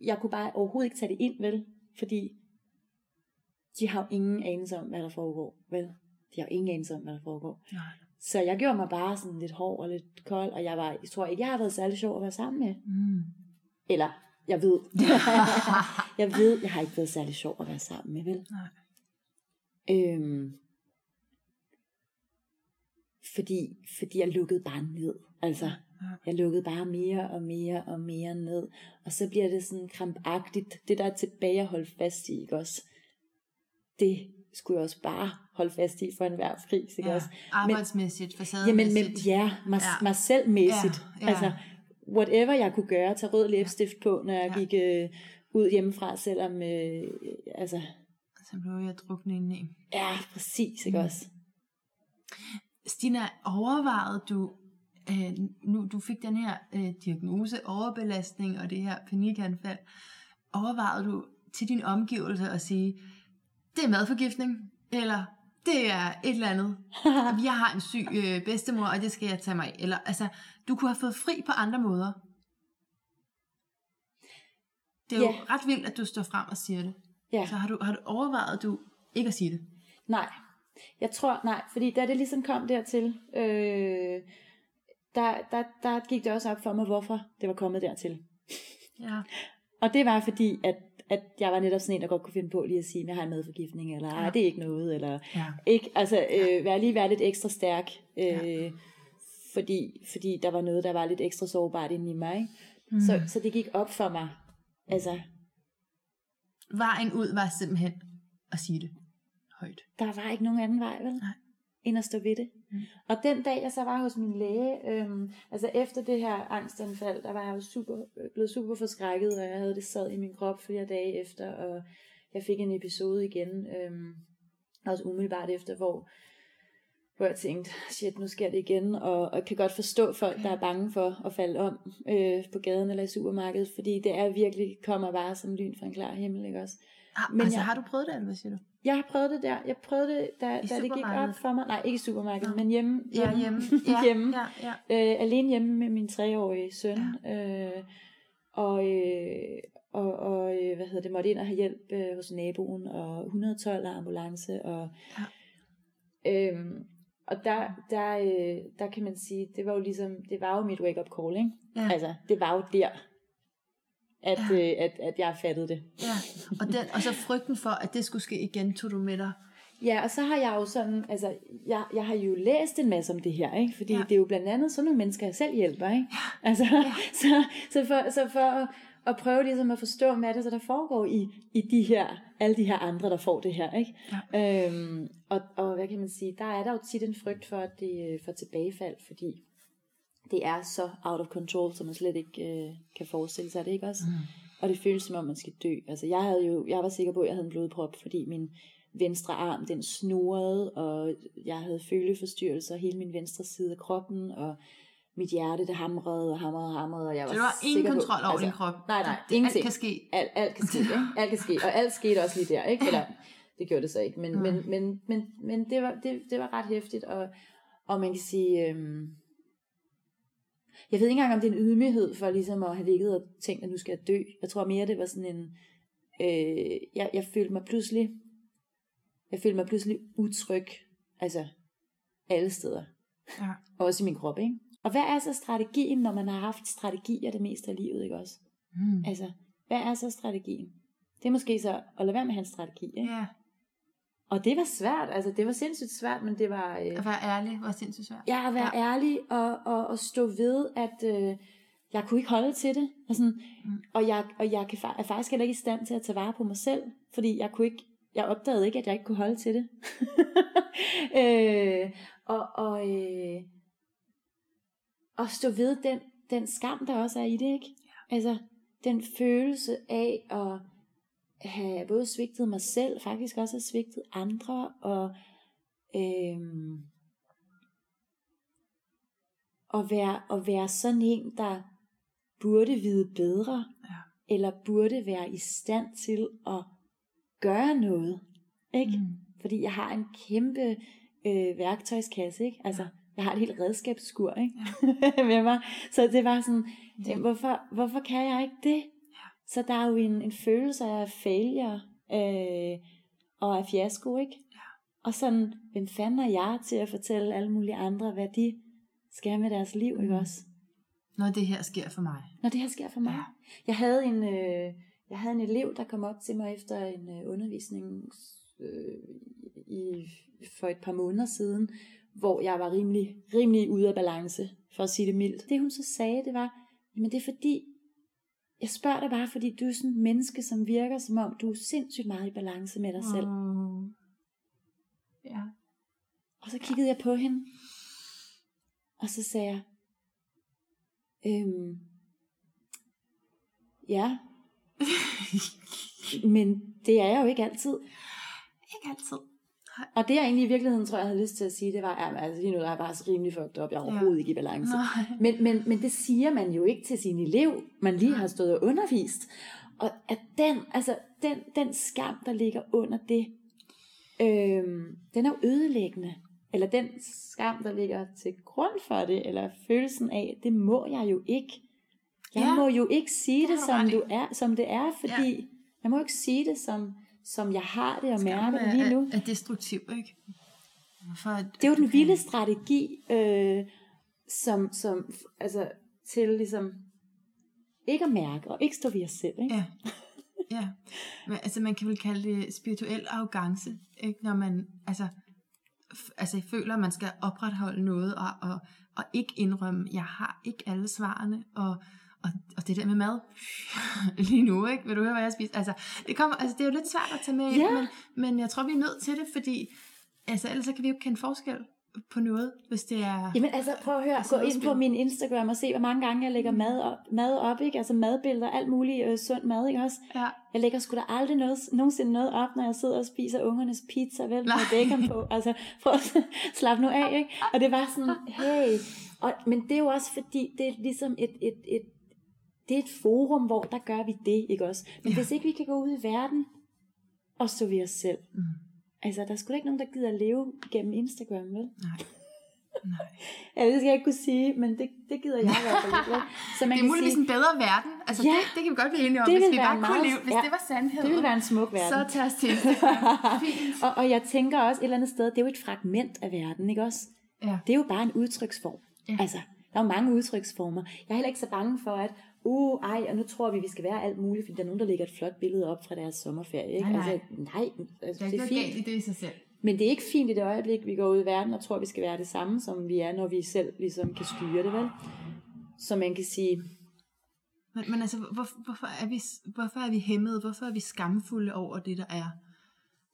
jeg kunne bare overhovedet ikke tage det ind, vel? Fordi de har jo ingen anelse om, hvad der foregår, vel? De har jo ingen anelse om, hvad der foregår. Nej. Så jeg gjorde mig bare sådan lidt hård og lidt kold, og jeg, var, jeg tror ikke, jeg har været særlig sjov at være sammen med. Mm. Eller, jeg ved. <laughs> jeg ved, jeg har ikke været særlig sjov at være sammen med, vel? Nej. Øhm, fordi, fordi jeg lukkede bare ned. Altså, Ja. jeg lukkede bare mere og mere og mere ned. Og så bliver det sådan krampagtigt. Det der er tilbage at holde fast i, ikke også? Det skulle jeg også bare holde fast i for enhver pris, ikke Ja. også? Arbejdsmæssigt, Jamen, men, facademæssigt. ja, mig, Ja. mig selvmæssigt. Ja, ja. Altså, whatever jeg kunne gøre, tage rød læbestift på, når jeg Ja. gik øh, ud hjemmefra, selvom, øh, altså, Så blev jeg druknet indeni. ja, præcis, ikke Mm. også? Stina, overvejede du, øh, nu du fik den her øh, diagnose, overbelastning og det her panikanfald, overvejede du til din omgivelse at sige, det er madforgiftning, eller det er et eller andet. <laughs> Jeg har en syg øh, bedstemor, og det skal jeg tage mig af. Eller, altså, du kunne have fået fri på andre måder. Det er jo Ja. ret vildt, at du står frem og siger det. ja. Så har du, har du overvejet, du ikke at sige det? Nej, jeg tror, nej, fordi da det ligesom kom dertil, øh, der, der, der gik det også op for mig, hvorfor det var kommet dertil. Ja. Og det var fordi, at, at jeg var netop sådan en, der godt kunne finde på lige at sige, at jeg har en madforgiftning, eller Ja. det er ikke noget, eller ja. ikke, altså øh, være lige være lidt ekstra stærk, øh, Ja. fordi, fordi der var noget, der var lidt ekstra sårbart inde i mig. Mm. Så, så det gik op for mig. Altså, Vejen ud var simpelthen at sige det højt. der var ikke nogen anden vej, vel? Nej. End at stå ved det. Mm. Og den dag, jeg så var hos min læge, øhm, altså efter det her angstanfald, der var jeg jo super, blevet super forskrækket, og jeg havde det sad i min krop flere dage efter, og jeg fik en episode igen, øhm, også umiddelbart efter, hvor, hvor jeg tænkte, shit, nu sker det igen, og, og kan godt forstå folk, der er bange for at falde om øh, på gaden eller i supermarkedet, fordi det er virkelig, kommer bare som lyn fra en klar himmel, ikke også? Ah, Men altså, jeg- har du prøvet det, eller hvad siger du? Jeg har prøvet det der. Jeg prøvede det, da, da det gik op for mig. Nej, ikke i supermarkedet, Nå. men hjemme. Ja, hjemme. <laughs> Ja, hjemme. Ja, ja. Øh, alene hjemme med min treårige søn. Ja. Øh, og, øh, og, og øh, hvad hedder det, måtte ind og have hjælp øh, hos naboen, og 112 og ambulance. Og, Ja. øhm, og der, der, øh, der kan man sige, det var jo ligesom, det var jo mit wake-up call, ikke? Ja. Altså, det var jo der, at, Ja. øh, at, at jeg fattede det. Ja, og, den, og så frygten for, at det skulle ske igen, tog du med dig. Ja, og så har jeg jo sådan, altså, jeg, jeg har jo læst en masse om det her, ikke? Fordi Ja. det er jo blandt andet sådan nogle mennesker, jeg selv hjælper, ikke? Ja. Altså, ja. så, så, for, så for at, at prøve ligesom at forstå, hvad det så, der foregår i, i de her, alle de her andre, der får det her, ikke? Ja. Øhm, og, og hvad kan man sige, der er der jo tit en frygt for, at det øh, får tilbagefald, fordi det er så out of control, som man slet ikke øh, kan forestille sig det, ikke også? Mm. Og det føles som om, man skal dø. Altså, jeg, havde jo, jeg var sikker på, at jeg havde en blodprop, fordi min venstre arm, den snurrede, og jeg havde føleforstyrrelser hele min venstre side af kroppen, og mit hjerte, det hamrede og hamrede og hamrede, og jeg var Så du har ingen kontrol over din krop. Nej, nej, Det- ingenting. Alt kan ske. Alt, alt kan ske, ikke? Alt kan ske, og alt skete også lige der, ikke? Eller, det gjorde det så ikke, men, Mm. men, men, men, men det, var, det, det var ret hæftigt, og, og man kan sige, øhm, jeg ved ikke engang, om det er en ydmyghed for ligesom at have ligget og tænkt, at nu skal jeg dø. Jeg tror mere, det var sådan en, øh, jeg, jeg følte mig pludselig, jeg følte mig pludselig utryg, altså alle steder, Ja. også i min krop, ikke? Og hvad er så strategien, når man har haft strategier det meste af livet, ikke også? Mm. Altså, hvad er så strategien? Det er måske så at lade være med en strategi, ikke? Ja, Og det var svært, altså det var sindssygt svært, men det var... Øh, at være ærlig var sindssygt svært. Ja, at være ja. ærlig og, og, og stå ved, at øh, jeg kunne ikke holde til det. Og, sådan, Mm. og jeg, og jeg kan, er faktisk heller ikke i stand til at tage vare på mig selv, fordi jeg kunne ikke, jeg opdagede ikke, at jeg ikke kunne holde til det. <laughs> øh, og, og, øh, og stå ved den, den skam, der også er i det, ikke? Ja. Altså, den følelse af at have både svigtet mig selv, faktisk også have svigtet andre, og øhm, at være, at være sådan en, der burde vide bedre, Ja. eller burde være i stand til at gøre noget. Ikke? Mm. Fordi jeg har en kæmpe øh, værktøjskasse, ikke? Altså, jeg har et helt redskabsskur, ikke? Ja. <laughs> med mig. Så det var sådan, Det- hvorfor, hvorfor kan jeg ikke det? Så der er jo en, en følelse af failure øh, og af fiasko, ikke? Ja. Og sådan, hvem fanden er jeg til at fortælle alle mulige andre, hvad de skal med deres liv, ikke Mm. også? Når det her sker for mig. Når det her sker for mig. Ja. Jeg havde en, øh, jeg havde en elev, der kom op til mig efter en øh, undervisning øh, i, for et par måneder siden, hvor jeg var rimelig, rimelig ude af balance, for at sige det mildt. Det hun så sagde, det var, jamen det er fordi, jeg spørger dig bare, fordi du er sådan et menneske, som virker som om, du er sindssygt meget i balance med dig selv. Mm. Ja. Og så kiggede jeg på hende, og så sagde jeg, øhm, ja, <laughs> men det er jeg jo ikke altid. Ikke altid. Og det jeg egentlig i virkeligheden tror, jeg havde lyst til at sige, det var, at altså, lige nu der er jeg bare så rimelig fucked op, jeg er overhovedet ikke i balance. Nej. Men, men, men det siger man jo ikke til sin elev, man lige har stået og undervist. Og at den, altså, den, den skam, der ligger under det, øhm, den er jo ødelæggende. Eller den skam, der ligger til grund for det, eller følelsen af, det må jeg jo ikke. Jeg Ja, må jo ikke sige det det, som, du er, som det er, fordi Ja. jeg må ikke sige det, som, som jeg har det og mærker det lige nu. Er, er destruktiv, ikke? Hvorfor, Det er jo den vilde strategi, øh, som, som, altså, til ligesom, ikke at mærke, og ikke stå ved os selv, ikke? Ja. ja. Men, altså, man kan vel kalde det spirituel arrogance, ikke? Når man, altså, f- altså, føler, at man skal opretholde noget, og, og, og ikke indrømme, jeg har ikke alle svarene, og, og, og det der med mad, <laughs> lige nu, ikke? Vil du høre, hvad jeg spiser? Altså, det, kommer, altså, det er jo lidt svært at tage med Ja. men, men jeg tror, vi er nødt til det, fordi altså, ellers så kan vi jo ikke kende forskel på noget, hvis det er... Jamen altså, prøv at høre, Altså, gå ind på min Instagram og se, hvor mange gange jeg lægger mad op, mad op ikke? Altså madbilleder, alt muligt øh, sund mad, ikke også? Ja. Jeg lægger sgu da aldrig noget, nogensinde noget op, når jeg sidder og spiser ungernes pizza, vel, med Nej. bacon på. <laughs> Altså, prøv at <laughs> slappe nu af, ikke? Og det var sådan, hey. Og, men det er jo også fordi, det er ligesom et, et, et, det er et forum, hvor der gør vi det, ikke også? Men Ja. hvis ikke vi kan gå ud i verden og stå ved os selv, Mm. altså, der er sgu da ikke nogen, der gider at leve gennem Instagram, vel? Nej. Nej. <laughs> Ja, det skal jeg ikke kunne sige, men det, det gider jeg i hvert fald ikke. Så man Det er muligvis sige, en bedre verden. Altså, Ja. det, det kan vi godt blive enige om, Det hvis vi bare kunne meget- leve. Hvis ja. det var sandheden, det vil være en smuk verden. så tag os til <laughs> og, og jeg tænker også et eller andet sted, det er jo et fragment af verden, ikke også? Ja. Det er jo bare en udtryksform. Ja. Altså, der er jo mange udtryksformer. Jeg er heller ikke så bange for, at uh, ej, og nu tror vi, vi skal være alt muligt, fordi der er nogen, der lægger et flot billede op fra deres sommerferie. Ikke? Nej, nej. Altså, nej, altså, Der er det er noget fint. galt i det i sig selv. Men det er ikke fint i det øjeblik, vi går ud i verden og tror, vi skal være det samme, som vi er, når vi selv ligesom kan styre det, vel? Så man kan sige, Men, men altså, hvor, hvorfor, er vi, hvorfor er vi hæmmede? Hvorfor er vi skamfulde over det, der er?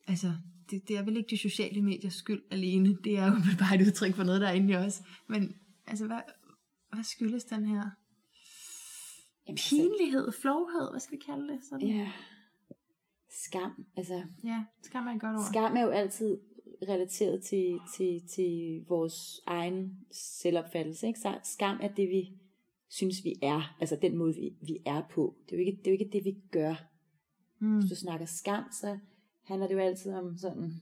Altså, det, det er vel ikke de sociale mediers skyld alene. Det er jo bare et udtryk for noget, der er inde i os. Men altså, hvad, hvad skyldes den her jamen, pinlighed, flovhed, hvad skal vi kalde det? Sådan? ja, skam, altså ja skam er et godt ord. Skam er jo altid relateret til, til, til vores egen selvopfattelse. Ikke? Så skam er det, vi synes, vi er. Altså den måde, vi, vi er på. Det er, jo ikke, det er jo ikke det, vi gør. Mm. Hvis du snakker skam, så handler det jo altid om sådan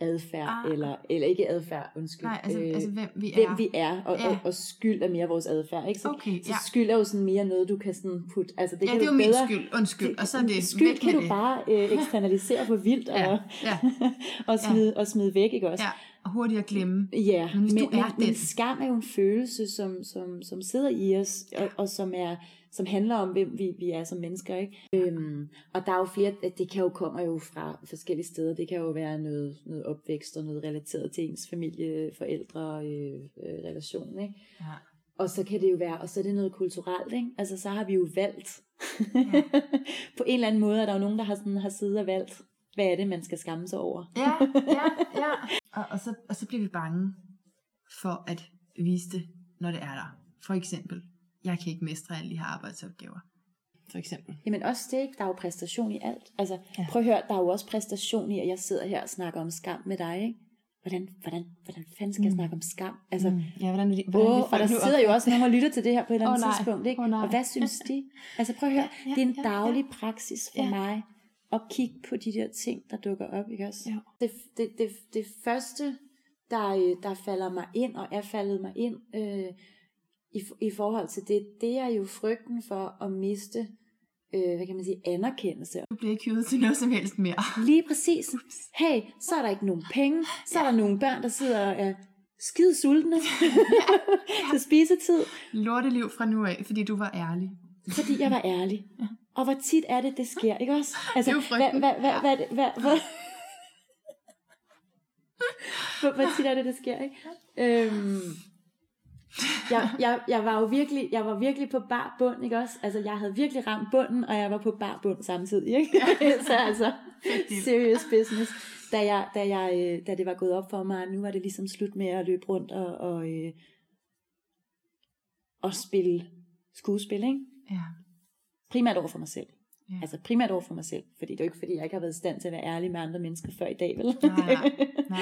adfærd, Ah. eller, eller ikke adfærd, undskyld. Nej, altså, øh, altså hvem vi er. hvem vi er, og, Ja. ja. og, og skyld er mere vores adfærd. Ikke? Så, Okay, så ja. skyld er jo sådan mere noget, du kan sådan putte... Altså, det ja, kan det er jo min bedre, skyld. Undskyld. Og så er det, skyld kan du det. bare øh, <laughs> eksternalisere for vildt Ja, og, ja, <laughs> og, smide, og smide væk, ikke også? ja. Og hurtigt at glemme. Ja, Men hvis men, du men, er den- men skam er jo en følelse, som, som, som sidder i os, og, og som, er, som handler om, hvem vi, vi er som mennesker. Ikke? Øhm, og der er jo flere, det kan jo komme jo fra forskellige steder. Det kan jo være noget, noget opvækst og noget relateret til ens familie, forældre, øh, øh, relation. Ikke? Ja. Og så kan det jo være, og så er det noget kulturelt, ikke? Altså så har vi jo valgt. Ja. <laughs> På en eller anden måde er der jo nogen, der har, sådan, har siddet og valgt, hvad er det, man skal skamme sig over. Ja, ja, <laughs> ja. Og, og, så, og så bliver vi bange for at vise det, når det er der. For eksempel, jeg kan ikke mestre alle de her arbejdsopgaver. For eksempel. Jamen også det, ikke? der er jo præstation i alt. Altså, Ja. ja. prøv at høre, der er jo også præstation i, at jeg sidder her og snakker om skam med dig, ikke? Hvordan, hvordan, hvordan fanden skal jeg Mm. snakke om skam? Altså, mm. Ja, hvordan, er de, Åh, og der sidder jo også nogen og lytter til det her på et eller andet Åh, nej. tidspunkt, ikke? Åh, nej. og hvad synes de? <laughs> Altså prøv at høre, Ja, det er en ja, ja. daglig praksis for Ja. mig at kigge på de der ting, der dukker op, ikke også? Ja. Det, det, det, det første, der, øh, der falder mig ind, og er faldet mig ind, øh, i, i forhold til det, det er jo frygten for at miste, øh, hvad kan man sige, anerkendelse. Du bliver ikke hyret til noget som helst mere. Lige præcis. Hey, så er der ikke nogen penge, så er der nogle børn, der sidder og er skide sultne <laughs> til spisetid, Lorteliv fra nu af, fordi du var ærlig. fordi jeg var ærlig. Og hvor tit er det, det sker, ikke også? Altså, Det er jo frygten. Hvad, hvad, hvad, hvad, hvad, <laughs> hvad, hvor, hvor tit er det, det sker, ikke? Øhm, jeg, jeg, jeg var jo virkelig, jeg var virkelig på bar bund, ikke også? Altså, jeg havde virkelig ramt bunden, og jeg var på bar bund samtidig, ikke? <laughs> Så altså, serious business. Da, jeg, da, jeg, øh, da det var gået op for mig, nu var det ligesom slut med at løbe rundt og, og, øh, og spille skuespil, ikke? Ja. Primært over for mig selv. Ja. Ja. Altså primært over for mig selv. Fordi det er jo ikke, fordi jeg ikke har været i stand til at være ærlig med andre mennesker før i dag, vel? Nej, nej, <laughs>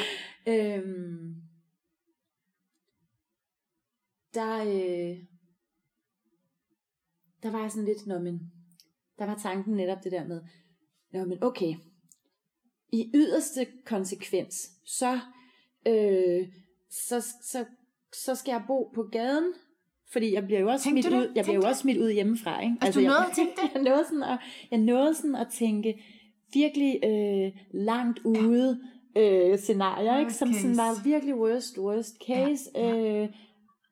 nej. øhm, der, øh, der var jeg sådan lidt, nå men, der var tanken netop det der med, nå men okay, i yderste konsekvens, så, øh, så, så, så skal jeg bo på gaden, fordi jeg bliver jo også smidt du ud, jeg bliver jo du også smidt ud hjemmefra, ikke? Altså, du jeg, nåede at <laughs> tænke det? jeg nåede sådan at, jeg nåede sådan at tænke virkelig øh, langt ude øh, scenarier, ikke? Som sådan var virkelig worst, worst case. Ja, ja. Øh,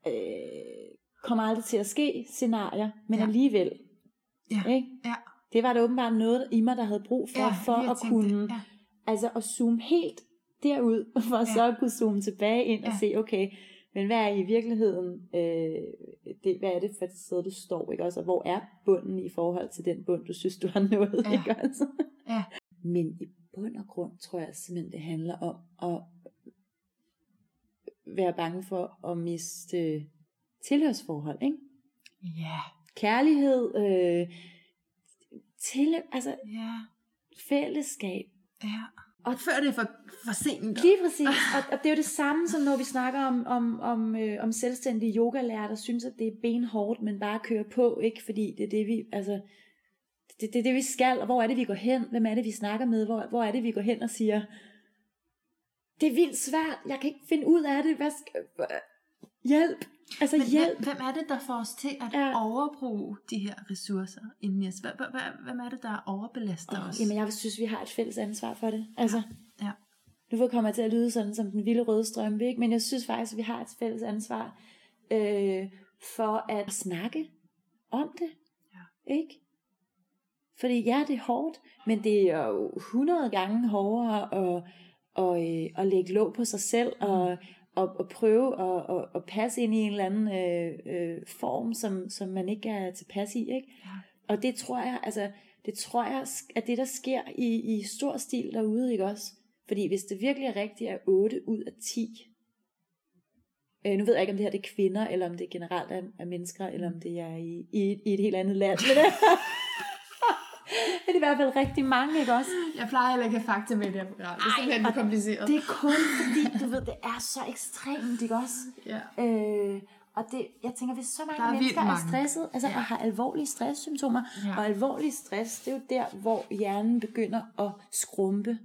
øh, kommer aldrig til at ske scenarier, men Ja. alligevel. Ja, Ikke? ja. Det var der åbenbart noget i mig, der havde brug for, Ja, for at kunne, det. Ja. altså at zoome helt derud, <laughs> for Ja. så at kunne zoome tilbage ind og Ja. se, okay, men hvad er i virkeligheden, øh, det, hvad er det for et sted, du står, ikke også? Og hvor er bunden i forhold til den bund, du synes, du har <laughs> nået, Ja. ikke også? Ja. Men i bund og grund tror jeg simpelthen, det handler om at være bange for at miste tilhørsforhold, ikke? Ja, Kærlighed, øh, til, altså ja, fællesskab. ja. Og før det er for, for sent. Lige præcis. Og, og det er jo det samme, som når vi snakker om, om, om, øh, om selvstændige yogalærer, der synes, at det er benhårdt, men bare kører på, ikke? Fordi det er det, vi, altså, det, det er det, vi skal, og hvor er det, vi går hen? Hvem er det, vi snakker med? Hvor, hvor er det, vi går hen og siger, det er vildt svært, jeg kan ikke finde ud af det, hvad skal, hjælp, altså Men hjælp. hvem, hvem er det, der får os til at Ja. ja. overbruge de her ressourcer inden i os? Hvem, hvem, er det, der overbelaster Oh, os? jamen jeg synes, vi har et fælles ansvar for det. Altså, Ja. nu får kommer jeg til at lyde sådan som den vilde røde strømpe, ikke? men jeg synes faktisk, at vi har et fælles ansvar øh, for at snakke om det. Ja. Ikke? Fordi ja, det er hårdt, men det er jo 100 gange hårdere at, at, øh, at lægge låg på sig selv og, og, og prøve at, at, at passe ind i en eller anden øh, øh, form, som, som man ikke er tilpas i. Ikke? Ja. Og det tror jeg, altså, det tror jeg, at det der sker i, i stor stil derude, ikke også? Fordi hvis det virkelig er rigtigt, er 8 ud af 10. Øh, nu ved jeg ikke, om det her det er kvinder, eller om det generelt er, er mennesker, eller om det er i, i, i et helt andet land. Men <laughs> <laughs> er i hvert fald rigtig mange, ikke også? Jeg plejer heller ikke at have fakta med det her program. Det er simpelthen for kompliceret. Det er kun fordi, du ved, det er så ekstremt, ikke også? Ja. Øh, og det, jeg tænker, hvis så er mange vildt mennesker er mange. stresset, altså Ja. og har alvorlige stresssymptomer, Ja. og alvorlig stress, det er jo der, hvor hjernen begynder at skrumpe.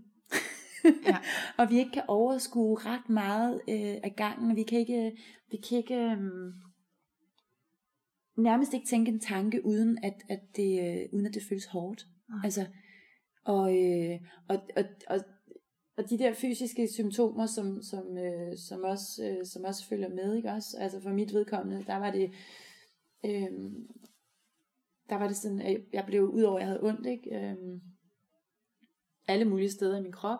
Ja. <laughs> og vi ikke kan overskue ret meget øh, af gangen. Vi kan ikke, vi kan ikke øh, nærmest ikke tænke en tanke, uden at, at, det, øh, uden at det føles hårdt. Nej. Altså, og, øh, og, og, og, og de der fysiske symptomer, som, som, øh, som, også, øh, som også følger med, ikke også? Altså for mit vedkommende, der var det, øh, der var det sådan, at jeg blev, udover at jeg havde ondt, ikke? Øh, alle mulige steder i min krop,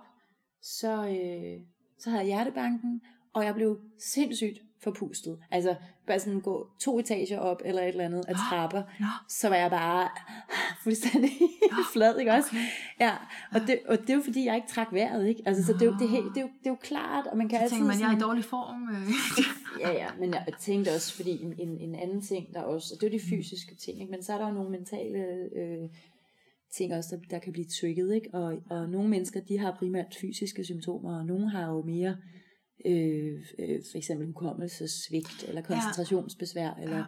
så, øh, så havde jeg hjertebanken, og jeg blev sindssygt forpustet. Altså bare sådan gå to etager op, eller et eller andet af trapper, så var jeg bare <laughs> fuldstændig flad, ikke også? Okay. Ja, og det, og det er jo fordi, jeg ikke trak vejret, ikke? Altså, så det er, jo, det, er, helt- det, er jo, det er jo klart, og man kan Så altid... tænker man, jeg er i dårlig form. <laughs> Øh. Ja, ja, men jeg tænkte også, fordi en, en, en anden ting, der også, og det er jo de fysiske ting, ikke? men så er der jo nogle mentale øh, ting også, der, der kan blive trigget, ikke? Og, og nogle mennesker, de har primært fysiske symptomer, og nogle har jo mere, øh, øh, for eksempel hukommelsesvigt, eller koncentrationsbesvær, eller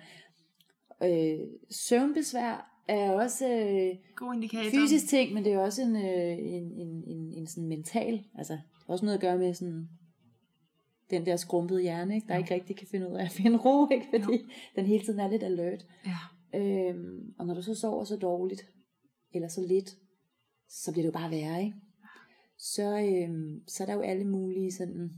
øh, søvnbesvær er også øh, God indikator. fysisk ting, men det er også en, øh, en, en, en, en sådan mental, altså også noget at gøre med sådan den der skrumpede hjerne, ikke? der Jo. ikke rigtig kan finde ud af at finde ro, <laughs> ikke? fordi den hele tiden er lidt alert. Ja. Øhm, og når du så sover så dårligt, eller så lidt, så bliver det jo bare værre, ikke? Så, øhm, så er der jo alle mulige sådan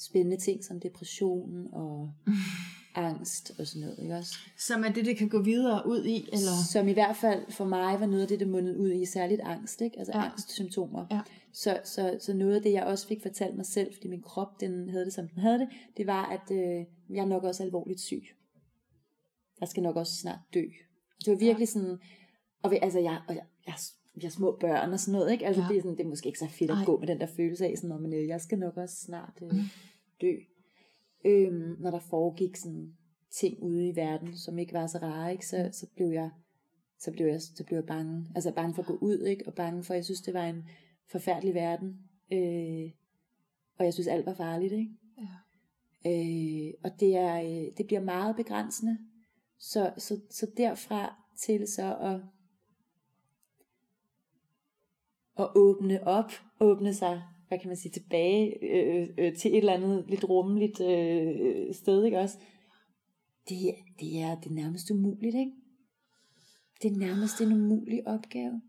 spændende ting, som depression og <laughs> angst og sådan noget, ikke også? Som er det, det kan gå videre ud i, eller? Som i hvert fald for mig var noget af det, der mundede ud i særligt angst, ikke? altså Ja. ja. angstsymptomer. Ja. Så, så, så noget af det, jeg også fik fortalt mig selv, fordi min krop den havde det, som den havde det, det var, at øh, jeg er nok også alvorligt syg. Jeg skal nok også snart dø. Det var virkelig sådan, og vi, altså jeg, og jeg, jeg, jeg små børn og sådan noget, ikke? Altså Ja. ja. det, er sådan, det er måske ikke så fedt at Ej. gå med den der følelse af, sådan, "Nå, men øh, jeg skal nok også snart øh, <laughs> dø. Øhm, når der foregik sådan ting ude i verden, som ikke var så rare, ikke? Så, så blev jeg så blev jeg, så blev jeg bange. Altså bange for at gå ud, ikke? Og bange for, jeg synes, det var en forfærdelig verden. Øh, og jeg synes, alt var farligt, ikke? Ja. Øh, og det, er, øh, det bliver meget begrænsende. Så, så, så derfra til så at, at åbne op, åbne sig, hvad kan man sige, tilbage øh, øh, til et eller andet lidt rummeligt øh, sted, ikke også? Det, det er det er nærmest umuligt, ikke? Det er nærmest en umulig opgave.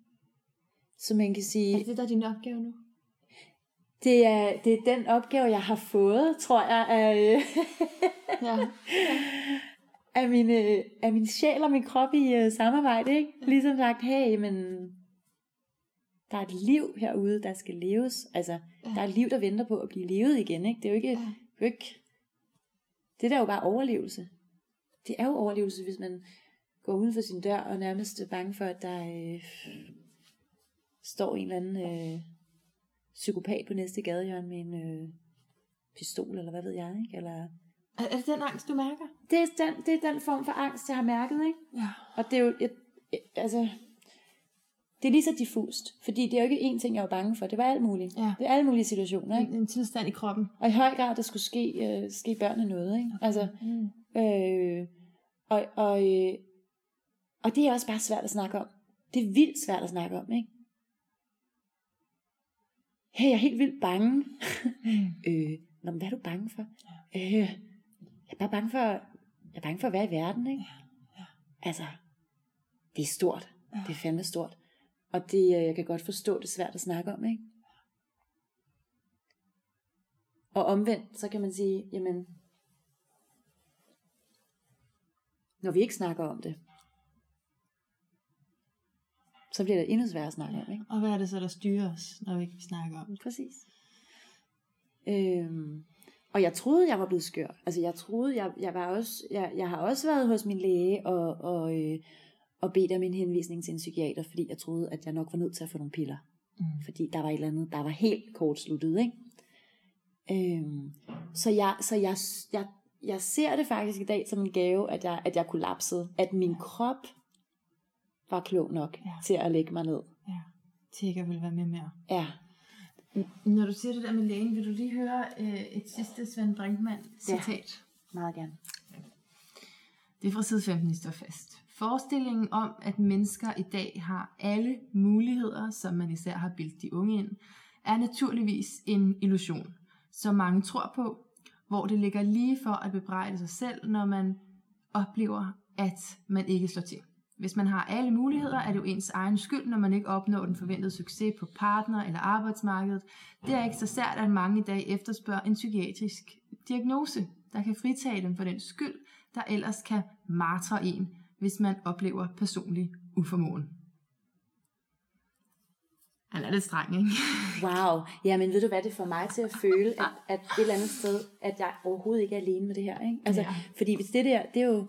Så man kan sige... Er det der er din opgave nu? Det er, det er den opgave, jeg har fået, tror jeg, af, øh, <laughs> Ja. af, min, øh, af min sjæl og min krop i øh, samarbejde. Ikke? Ligesom sagt, hey, men der er et liv herude, der skal leves. Altså, Ja. der er et liv, der venter på at blive levet igen. Ikke? Det er jo ikke, Ja. er jo ikke... Det der er jo bare overlevelse. Det er jo overlevelse, hvis man går uden for sin dør og nærmest er bange for, at der øh, står en eller anden øh, psykopat på næste gadehjørne med en øh, pistol, eller hvad ved jeg, ikke? Eller, Er, er det den angst, du mærker? det, er den, det er den form for angst, jeg har mærket, ikke? Ja. Og det er jo, jeg, jeg, altså, det er lige så diffust, fordi det er jo ikke én ting, jeg var bange for, det var alt muligt. Ja. Det er alle mulige situationer, ikke? En, en tilstand i kroppen. Og i høj grad, der skulle ske, øh, ske børnene noget, ikke? Altså, Mm. øh, og, og, øh, og det er også bare svært at snakke om. Det er vildt svært at snakke om, ikke? hey, jeg er helt vildt bange. Mm. <laughs> øh, Nå, men hvad er du bange for? Ja. Øh, jeg er bare bange for, jeg er bange for at være i verden, ikke? Ja, ja. Altså, det er stort. Ja. Det er fandme stort. Og det, øh, jeg kan godt forstå, det er svært at snakke om, ikke? Og omvendt, så kan man sige, jamen, når vi ikke snakker om det, så bliver det endnu sværere at snakke om, ikke? Og hvad er det så, der styrer os, når vi ikke snakker om det? Præcis. Øhm, og jeg troede, jeg var blevet skør. Altså jeg troede, jeg, jeg var også, jeg, jeg har også været hos min læge og, og, øh, og bedt om en henvisning til en psykiater, fordi jeg troede, at jeg nok var nødt til at få nogle piller. Mm. Fordi der var et eller andet, der var helt kortsluttet, ikke? Øhm, så jeg, så jeg, jeg, jeg ser det faktisk i dag som en gave, at jeg, at jeg kollapsede. At min krop var klog nok Ja. til at lægge mig ned. Ja, Tigger vil være med mere. Ja, Når du siger det der med lægen, vil du lige høre øh, et sidste Svend Brinkmann citat? meget gerne. Det er fra side 15 i står fast. Forestillingen om, at mennesker i dag har alle muligheder, som man især har bildt de unge ind, er naturligvis en illusion, som mange tror på, hvor det ligger lige for at bebrejde sig selv, når man oplever, at man ikke slår til. Hvis man har alle muligheder, er det jo ens egen skyld, når man ikke opnår den forventede succes på partner- eller arbejdsmarkedet. Det er ikke så sært, at mange i dag efterspørger en psykiatrisk diagnose, der kan fritage dem for den skyld, der ellers kan martre en, hvis man oplever personlig uformåen. Han er lidt streng, ikke? <laughs> Wow. Ja, men ved du hvad det får mig til at føle, at, at et eller andet sted, at jeg overhovedet ikke er alene med det her. Ikke? Altså, Ja. ja. Fordi hvis det der, det er jo,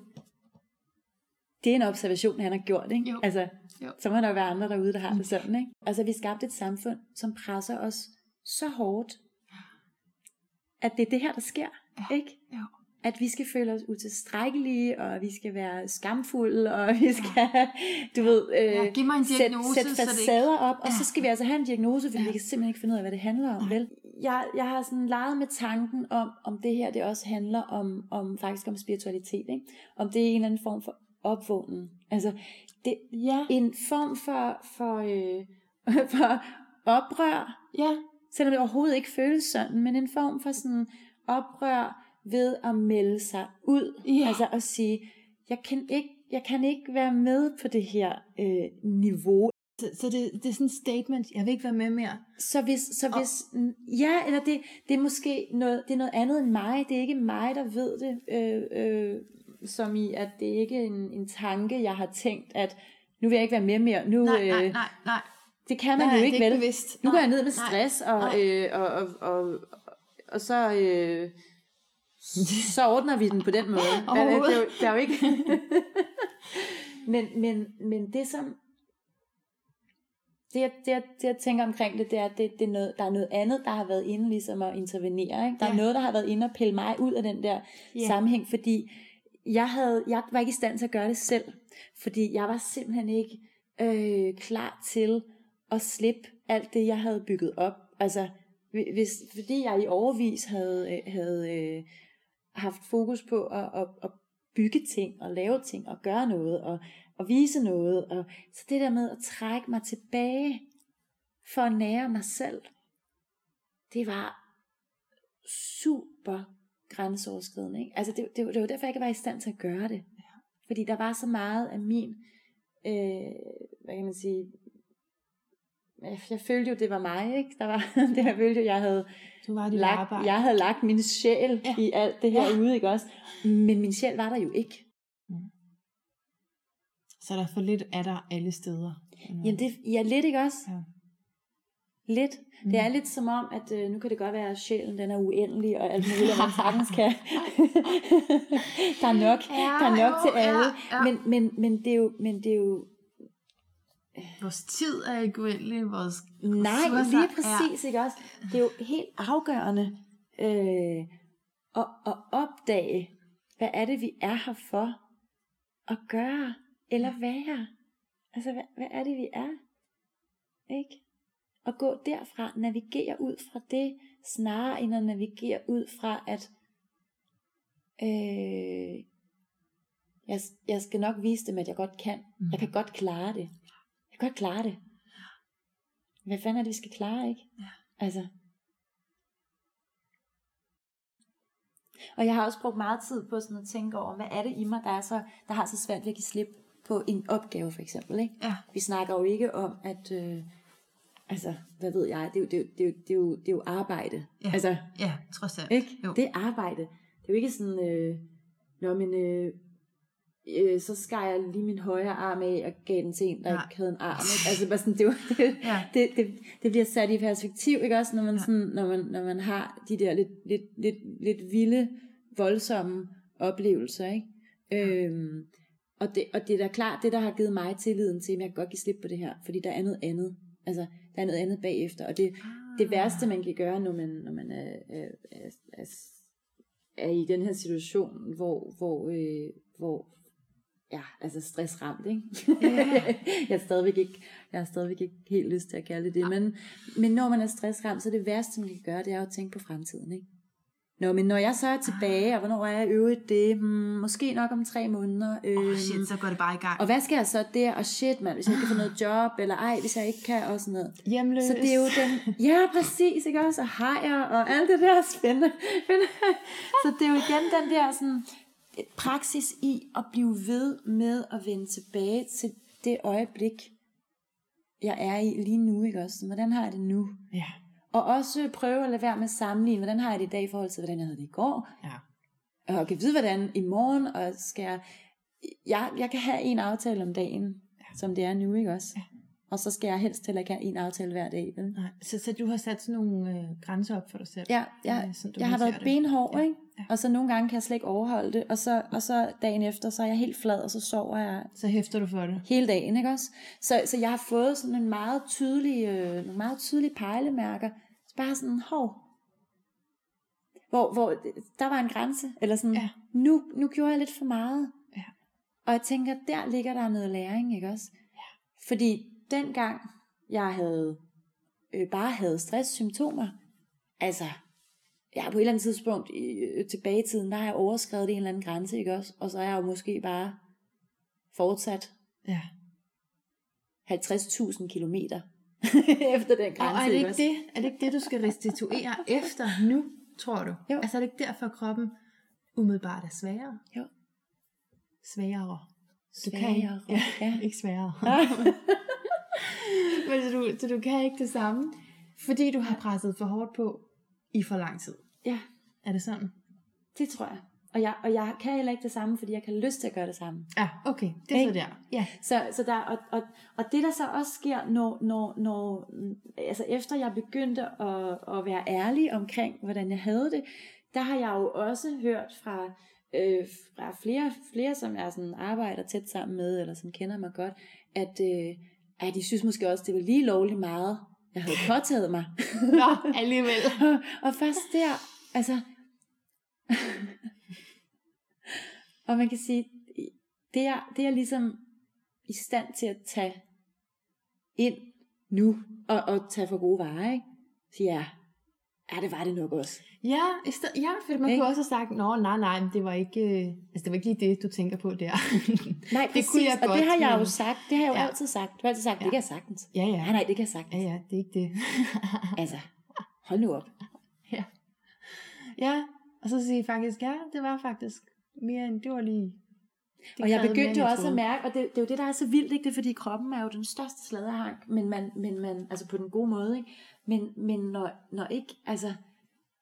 det er en observation, han har gjort. Ikke? Jo. Altså, Jo. så må der jo være andre derude, der har det sådan. Ikke? Altså, vi skabte et samfund, som presser os så hårdt, at det er det her, der sker. Ja. Ikke? Jo. At vi skal føle os utilstrækkelige, og vi skal være skamfulde, og vi skal, du ved, øh, Ja, giv mig en diagnose, sætte, sætte ikke- facader op, og Ja. så skal vi altså have en diagnose, fordi Ja. vi kan simpelthen ikke finde ud af, hvad det handler om, vel? Jeg, jeg har sådan leget med tanken om, om det her, det også handler om, om faktisk om spiritualitet, ikke? Om det er en eller anden form for opvågning. Altså, det, Ja. en form for, for, øh, <laughs> for oprør, Ja. selvom det overhovedet ikke føles sådan, men en form for sådan oprør ved at melde sig ud. Ja. Altså at sige, jeg kan ikke, jeg kan ikke være med på det her øh, niveau. Så, så det, det er sådan et statement, jeg vil ikke være med mere. Så hvis, så Og- hvis ja, eller det, det er måske noget, det er noget andet end mig. Det er ikke mig, der ved det. Øh, øh, som i, at det er ikke en, en tanke, jeg har tænkt, at nu vil jeg ikke være med mere. Nu, Nej, nej, øh, nej, nej. Det kan man nej, jo det ikke, er vel? bevidst. Nu går Nej, jeg ned med nej, stress, og, nej. øh, og, og, og, og så, øh, så ordner vi den på den måde. <laughs> Altså, det, er jo, det er jo ikke... <laughs> men, men, men det som... Det jeg, det, jeg, det jeg tænker omkring det, det er, at det, det er noget, der er noget andet, der har været inde ligesom at intervenere. Ikke? Der Ja. er noget, der har været inde og pille mig ud af den der Ja. sammenhæng, fordi jeg, havde, jeg var ikke i stand til at gøre det selv. Fordi jeg var simpelthen ikke øh, klar til at slippe alt det, jeg havde bygget op. Altså, hvis, fordi jeg i overvis havde, øh, havde øh, haft fokus på at, at, at bygge ting, og lave ting, og gøre noget, og, og vise noget. Og, så det der med at trække mig tilbage, for at nære mig selv, det var super grænseoverskridende. Ikke? Altså det, det, det var derfor, jeg ikke var i stand til at gøre det. Fordi der var så meget af min, øh, hvad kan man sige, jeg, jeg følte jo, det var mig, ikke? Der var, <laughs> det jeg følte jo, jeg havde Du var dit lagt, arbejde. jeg havde lagt min sjæl Ja. i alt det her Ja. ude, ikke også? Men min sjæl var der jo ikke. Så der er for lidt af dig alle steder. Jamen det, ja, lidt ikke også? Ja. Lidt. Mm. Det er lidt som om, at øh, nu kan det godt være, at sjælen den er uendelig, og alt muligt, og man sagtens kan. <laughs> der er nok, Ja, der er nok jo, til alle. ja, ja. Men, men, men, det er jo, men det er jo, Vores tid er ikke uendelig, vores nej, lige præcis, ikke også? Det er jo helt afgørende øh, at, at opdage, hvad er det, vi er her for at gøre, eller være. Altså, hvad, hvad er det, vi er? Ikke? Og gå derfra, navigere ud fra det, snarere end at navigere ud fra, at øh, jeg, jeg skal nok vise dem, at jeg godt kan. Mm. Jeg kan godt klare det. Godt klare det. Hvad fanden er det, vi skal klare, ikke? Ja. Altså. Og jeg har også brugt meget tid på sådan at tænke over, hvad er det i mig, der, er så, der har så svært ved at give slip på en opgave for eksempel. Ikke? Ja. Vi snakker jo ikke om, at, øh, altså, hvad ved jeg, det er jo, det er jo, det er jo, det er jo, det er jo arbejde. Ja. Altså, Ja, trods alt. ikke? Jo. Det er arbejde. Det er jo ikke sådan, øh, Nå, men øh, øh, så skar jeg lige min højre arm af og gav den til en, der Nej. ikke havde en arm. Ikke? Altså bare sådan, det, jo, <laughs> det, Ja. det, det, det bliver sat i perspektiv, ikke også, når man, Ja. sådan, når man, når man har de der lidt, lidt, lidt, lidt vilde, voldsomme oplevelser, ikke? Øhm, og, det, og det er da klart, det der har givet mig tilliden til, at jeg kan godt give slip på det her, fordi der er noget andet. Altså, der er noget andet bagefter, og det, det værste, man kan gøre, når man, når man er, er, er, er, er i den her situation, hvor, hvor, øh, hvor ja, altså stressramt, ikke? Ja. <laughs> jeg, er stadigvæk ikke, jeg har stadigvæk ikke helt lyst til at kalde det det, men, men når man er stressramt, så er det værste, man kan gøre, det er jo at tænke på fremtiden, ikke? Nå, men når jeg så er tilbage, og hvornår er jeg øvrigt det? Hmm, måske nok om tre måneder. Åh, oh, øhm, shit, så går det bare i gang. og hvad skal jeg så der? Og shit, mand, hvis jeg ikke kan få noget job, eller ej, hvis jeg ikke kan, og sådan noget. Hjemløs. Så det er jo den, ja præcis, ikke også, og hajer, og alt det der er spændende. <laughs> så det er jo igen den der sådan, praksis i at blive ved med at vende tilbage til det øjeblik, jeg er i lige nu, ikke også? Hvordan har jeg det nu? Ja. Og også prøve at lade være med at sammenligne, hvordan har jeg det i dag i forhold til, hvordan jeg havde det i går, Ja. og kan vide, hvordan i morgen, og skal jeg, jeg, jeg kan have en aftale om dagen, ja. som det er nu, ikke også? Ja. Og så skal jeg helst heller ikke have en aftale hver dag, vel? Nej, så, så du har sat sådan nogle øh, grænser op for dig selv? Ja, jeg, Øh, sådan, jeg har været det. benhård, Ja, ikke? ja. Og så nogle gange kan jeg slet ikke overholde det, og så, og så dagen efter, så er jeg helt flad, og så sover jeg Så hæfter du for det. hele dagen, ikke også? Så, så jeg har fået sådan en meget tydelig, øh, nogle meget tydelige pejlemærker. Så bare sådan, hov. Hvor, hvor der var en grænse, eller sådan, Ja. nu, nu gjorde jeg lidt for meget. Ja. Og jeg tænker, der ligger der noget læring, ikke også? Ja. Fordi dengang jeg havde øh, bare havde stresssymptomer, altså, jeg på et eller andet tidspunkt i, øh, tilbage i tiden, der har jeg overskrevet en eller anden grænse, ikke også? Og så er jeg jo måske bare fortsat Ja. 50.000 kilometer <laughs> efter den grænse. Og er det, ikke også? det, er det ikke det, du skal restituere <laughs> efter nu, tror du? Jo. Altså er det ikke derfor, kroppen umiddelbart er sværere? Jo. Sværere. Du kan Sværere, ikke, ja, ja. ikke sværere. <laughs> <laughs> Men så du, så du kan ikke det samme, fordi du har presset for hårdt på i for lang tid. Ja, Er det sådan? det tror jeg. Og jeg, og jeg kan heller ikke det samme, fordi jeg kan lyst til at gøre det samme. Ja, okay. Det er så der. Ja. Så, så der, og, og, og det der så også sker, når, når, når, altså efter jeg begyndte at, at være ærlig omkring, hvordan jeg havde det, der har jeg jo også hørt fra, øh, fra flere, flere, som jeg sådan arbejder tæt sammen med, eller som kender mig godt, at, øh, at de synes måske også, det var lige lovligt meget, jeg havde påtaget mig. <laughs> Nå, alligevel. <laughs> og først der, altså, <laughs> og man kan sige, det er, det er ligesom i stand til at tage ind nu, og, og tage for gode varer, ikke? Så ja, ja, det var det nok også. Ja, i sted, ja for man Ikke? kunne også have sagt, nå nej, nej, men det var ikke, øh, altså det var ikke lige det, du tænker på der. <laughs> Nej, Det præcis, kunne jeg og godt, det har jeg jo sagt, det har jeg jo Ja. altid sagt. Du har altid sagt, Ja. det kan jeg sagtens. ja, ja. Nej, nej, det kan jeg sagtens. Ja, ja, det er ikke det. <laughs> Altså, hold nu op. ja, og så sige faktisk, ja, det var faktisk mere end, det var lige... Det og jeg begyndte jo jeg også at mærke, og det, det er jo det, der er så vildt, ikke? det er fordi kroppen er jo den største sladerhank, men man, men man, altså på den gode måde, ikke? Men, men når, når ikke, altså,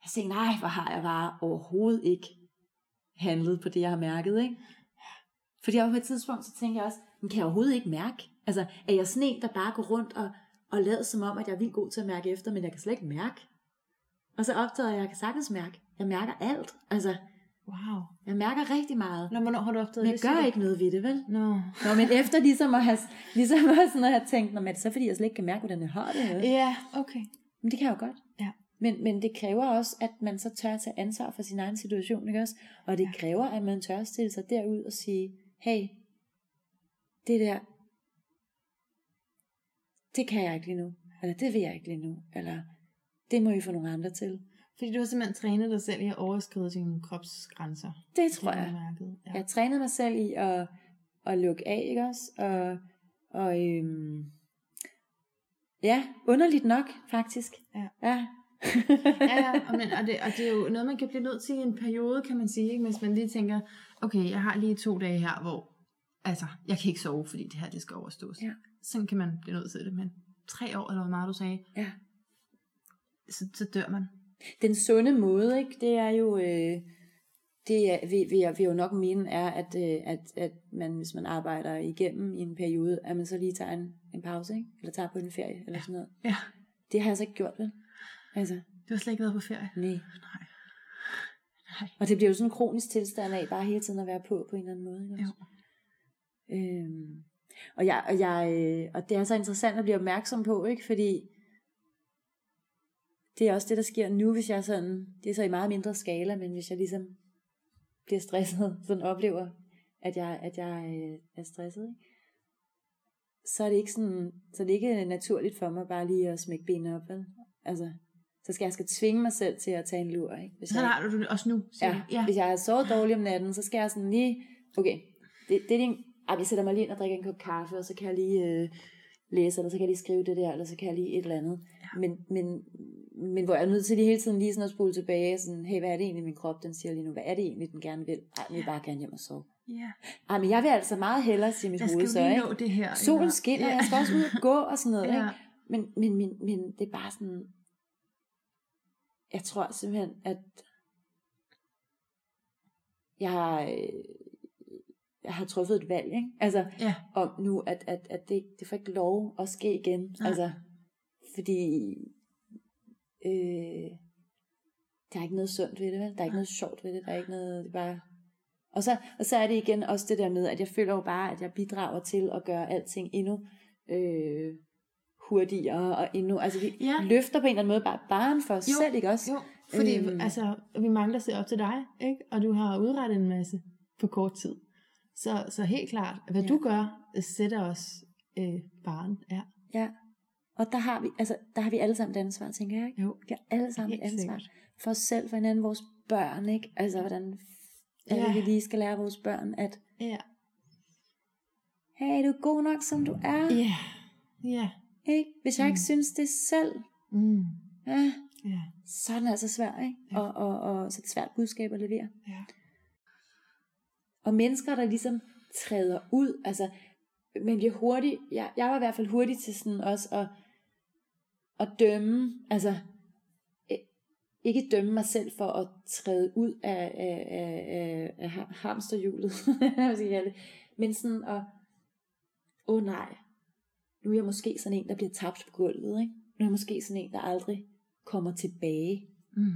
jeg tænker, nej, hvor har jeg bare overhovedet ikke handlet på det, jeg har mærket, ikke? Fordi jeg på et tidspunkt, så tænker jeg også, men kan jeg overhovedet ikke mærke? Altså, er jeg sådan en, der bare går rundt og, og lader som om, at jeg er vildt god til at mærke efter, men jeg kan slet ikke mærke? Og så opdagede jeg, at jeg kan sagtens mærke. Jeg mærker alt. Altså, Wow. jeg mærker rigtig meget. Nå, hvornår har du opdaget Men det? jeg gør ikke noget ved det, vel? Nå. Nå, men efter ligesom at have, ligesom at sådan at have tænkt, Nå, men er det så fordi, jeg slet ikke kan mærke, hvordan jeg har det? Eller? Ja, okay. Men det kan jeg jo godt. Ja. Men, men det kræver også, at man så tør at tage ansvar for sin egen situation, ikke også? Og det Ja. kræver, at man tør at stille sig derud og sige, hey, det der, det kan jeg ikke lige nu. Eller det vil jeg ikke lige nu. Eller det må I få nogle andre til. Fordi du har simpelthen trænet dig selv i at overskride dine kropsgrænser. Det tror jeg. mærket. Ja. Jeg trænede mig selv i at, at lukke af, ikke også? Og, og øhm, Ja, underligt nok, faktisk. Ja. ja. ja, ja, og, <laughs> men, og, det, og det er jo noget, man kan blive nødt til i en periode, kan man sige, ikke? hvis man lige tænker, okay, jeg har lige to dage her, hvor altså, jeg kan ikke sove, fordi det her, det skal overstås. Ja. Sådan kan man blive nødt til det, men tre år, eller hvor meget du sagde, Ja. så, så dør man. Den sunde måde, ikke, det er jo, øh, det er, vil, vil, jeg, vil jeg jo nok mene, er, at, øh, at, at man, hvis man arbejder igennem i en periode, at man så lige tager en, en pause, ikke? eller tager på en ferie, eller sådan noget. Ja. Det har jeg så ikke gjort, vel? Altså, Du har slet ikke været på ferie. nej. Nej. Nej. Og det bliver jo sådan en kronisk tilstand af, bare hele tiden at være på, på en eller anden måde. Ikke? Jo. Øhm, og, jeg, og, jeg, øh, og det er så interessant at blive opmærksom på, ikke? fordi det er også det, der sker nu, hvis jeg sådan, det er så i meget mindre skala, men hvis jeg ligesom bliver stresset, <laughs> sådan oplever, at jeg, at jeg øh, er stresset, ikke? så er det ikke sådan, så er det ikke naturligt for mig bare lige at smække benene op, vel? Altså, så skal jeg skal tvinge mig selv til at tage en lur, ikke? Hvis Sådan jeg, har du det også nu, Ja, du? ja. hvis jeg har sovet dårligt om natten, så skal jeg sådan lige, okay, det, det er din, ej, jeg sætter mig lige ind og drikker en kop kaffe, og så kan jeg lige øh, læse, eller så kan jeg lige skrive det der, eller så kan jeg lige et eller andet. Ja. Men, men, men hvor jeg er nødt til lige hele tiden lige sådan at spole tilbage, sådan, hey, hvad er det egentlig, min krop den siger lige nu? Hvad er det egentlig, den gerne vil? Ej, den vil bare gerne hjem og sove. ja. Ej, men jeg vil altså meget hellere, siger mit Jeg hoved så, ikke? det her. Solen eller- skinner, ja. jeg skal også ud og gå og sådan noget, Ja. ikke? Men, men, men, men det er bare sådan, jeg tror simpelthen, at jeg har, øh, jeg har truffet et valg, ikke? Altså, Ja, om nu, at, at, at det, det får ikke lov at ske igen. Nej. Altså, fordi øh, der er ikke noget sundt ved det, vel? Der er ikke noget sjovt ved det, der er ikke noget, det er bare... Og så, og så er det igen også det der med, at jeg føler jo bare, at jeg bidrager til at gøre alting endnu øh, hurtigere og endnu, altså vi Ja. løfter på en eller anden måde bare barn for os Jo, selv, ikke også? jo. Fordi Øhm. altså, vi mangler ser op til dig, ikke? og du har udrettet en masse på kort tid. Så, så helt klart, hvad Ja. du gør, sætter os øh, barn. Ja. Ja. Og der har vi, altså, der har vi alle sammen et ansvar, tænker jeg, ikke? Jo. Vi har alle sammen et Helt ansvar. sikkert. For os selv, for hinanden, vores børn, ikke? Altså, hvordan Ja. vi lige skal lære vores børn, at Ja. hey, du er god nok, som du er. Ja. Ja. Ikke? Hvis jeg ikke Mm. synes det selv, Mm. ja, Ja. så er den altså svær, ikke? Ja. Og, og, og så er det et svært budskab at levere. Ja. Og mennesker, der ligesom træder ud, altså, man bliver hurtig, jeg, jeg var i hvert fald hurtig til sådan også at, at dømme, altså, ikke dømme mig selv for at træde ud af, af, af, af, af ham- hamsterhjulet, <laughs> hvad skal jeg kalde det, men sådan at, åh oh nej, nu er jeg måske sådan en, der bliver tabt på gulvet, ikke? Nu er jeg måske sådan en, der aldrig kommer tilbage. Mm.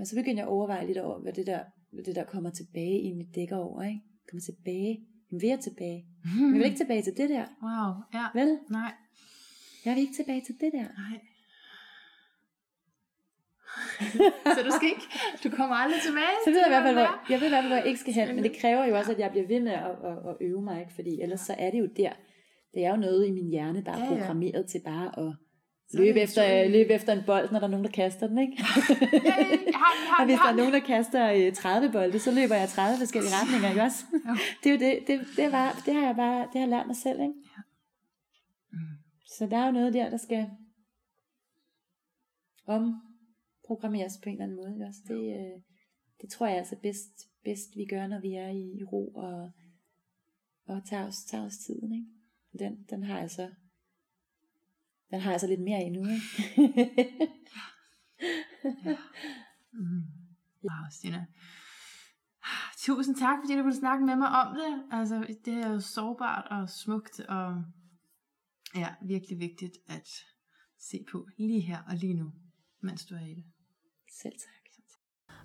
Og så begyndte jeg at overveje lidt over, hvad det der, det der kommer tilbage i mit dækker over, ikke? Kommer tilbage. <laughs> Men vil jeg tilbage? Men jeg vil ikke tilbage til det der. Wow, ja. Vel? Nej. Jeg vil ikke tilbage til det der. Nej. så du skal ikke, du kommer aldrig tilbage Så ved jeg i hvert fald, hvor jeg ved i hvert fald, hvor jeg ikke skal hen. Men det kræver jo også, at jeg bliver ved med at, at, at øve mig, ikke? Fordi ellers så er det jo der. Det er jo noget i min hjerne, der er Ja, ja. programmeret til bare at Løbe efter, løbe efter en bold, når der er nogen, der kaster den, ikke? <laughs> Ja, Og den, hvis der er nogen, der kaster øh, 30 bolde, så løber jeg 30 forskellige retninger, ikke også? <laughs> Det er jo det, det, det, var, det har jeg bare, det har jeg lært mig selv, ikke? Mm. Så der er jo noget der, der skal omprogrammeres på en eller anden måde, ikke også? Det, øh, det tror jeg altså bedst, bedst vi gør, når vi er i, i ro og, og tager os, tager os tiden, ikke? Den, den har jeg så den har jeg så lidt mere endnu, ikke? Mm. Wow, Stina. Tusind tak, fordi du ville snakke med mig om det. Altså, det er jo sårbart og smukt, og ja, virkelig vigtigt at se på lige her og lige nu, mens du er i det. Selv tak.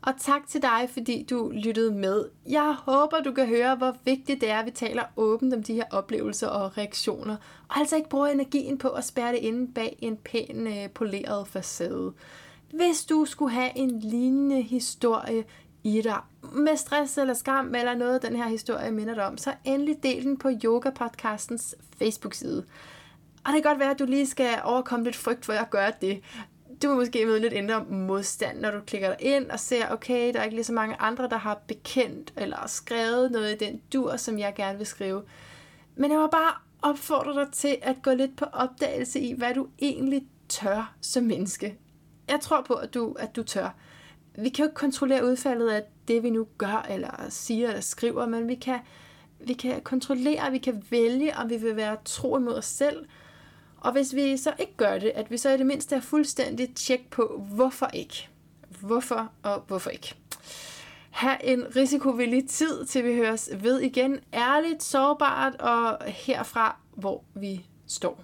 Og tak til dig, fordi du lyttede med. Jeg håber, du kan høre, hvor vigtigt det er, at vi taler åbent om de her oplevelser og reaktioner, og altså ikke bruger energien på at spærre det inde bag en pæn øh, poleret facade. Hvis du skulle have en lignende historie i dig, med stress eller skam, eller noget, den her historie minder dig om, så endelig del den på Yoga Podcastens Facebook-side. Og det kan godt være, at du lige skal overkomme lidt frygt for at gøre det. Du må måske møde lidt indre modstand, når du klikker dig ind og ser, okay, der er ikke lige så mange andre, der har bekendt eller skrevet noget i den dur, som jeg gerne vil skrive. Men jeg må bare opfordre dig til at gå lidt på opdagelse i, hvad du egentlig tør som menneske. Jeg tror på, at du, at du tør. Vi kan jo ikke kontrollere udfaldet af det, vi nu gør, eller siger, eller skriver, men vi kan, vi kan kontrollere, vi kan vælge, om vi vil være tro imod os selv. Og hvis vi så ikke gør det, at vi så i det mindste har fuldstændig tjek på, hvorfor ikke? Hvorfor og hvorfor ikke? have en risikovillig tid, til vi høres ved igen. Ærligt, sårbart og herfra, hvor vi står.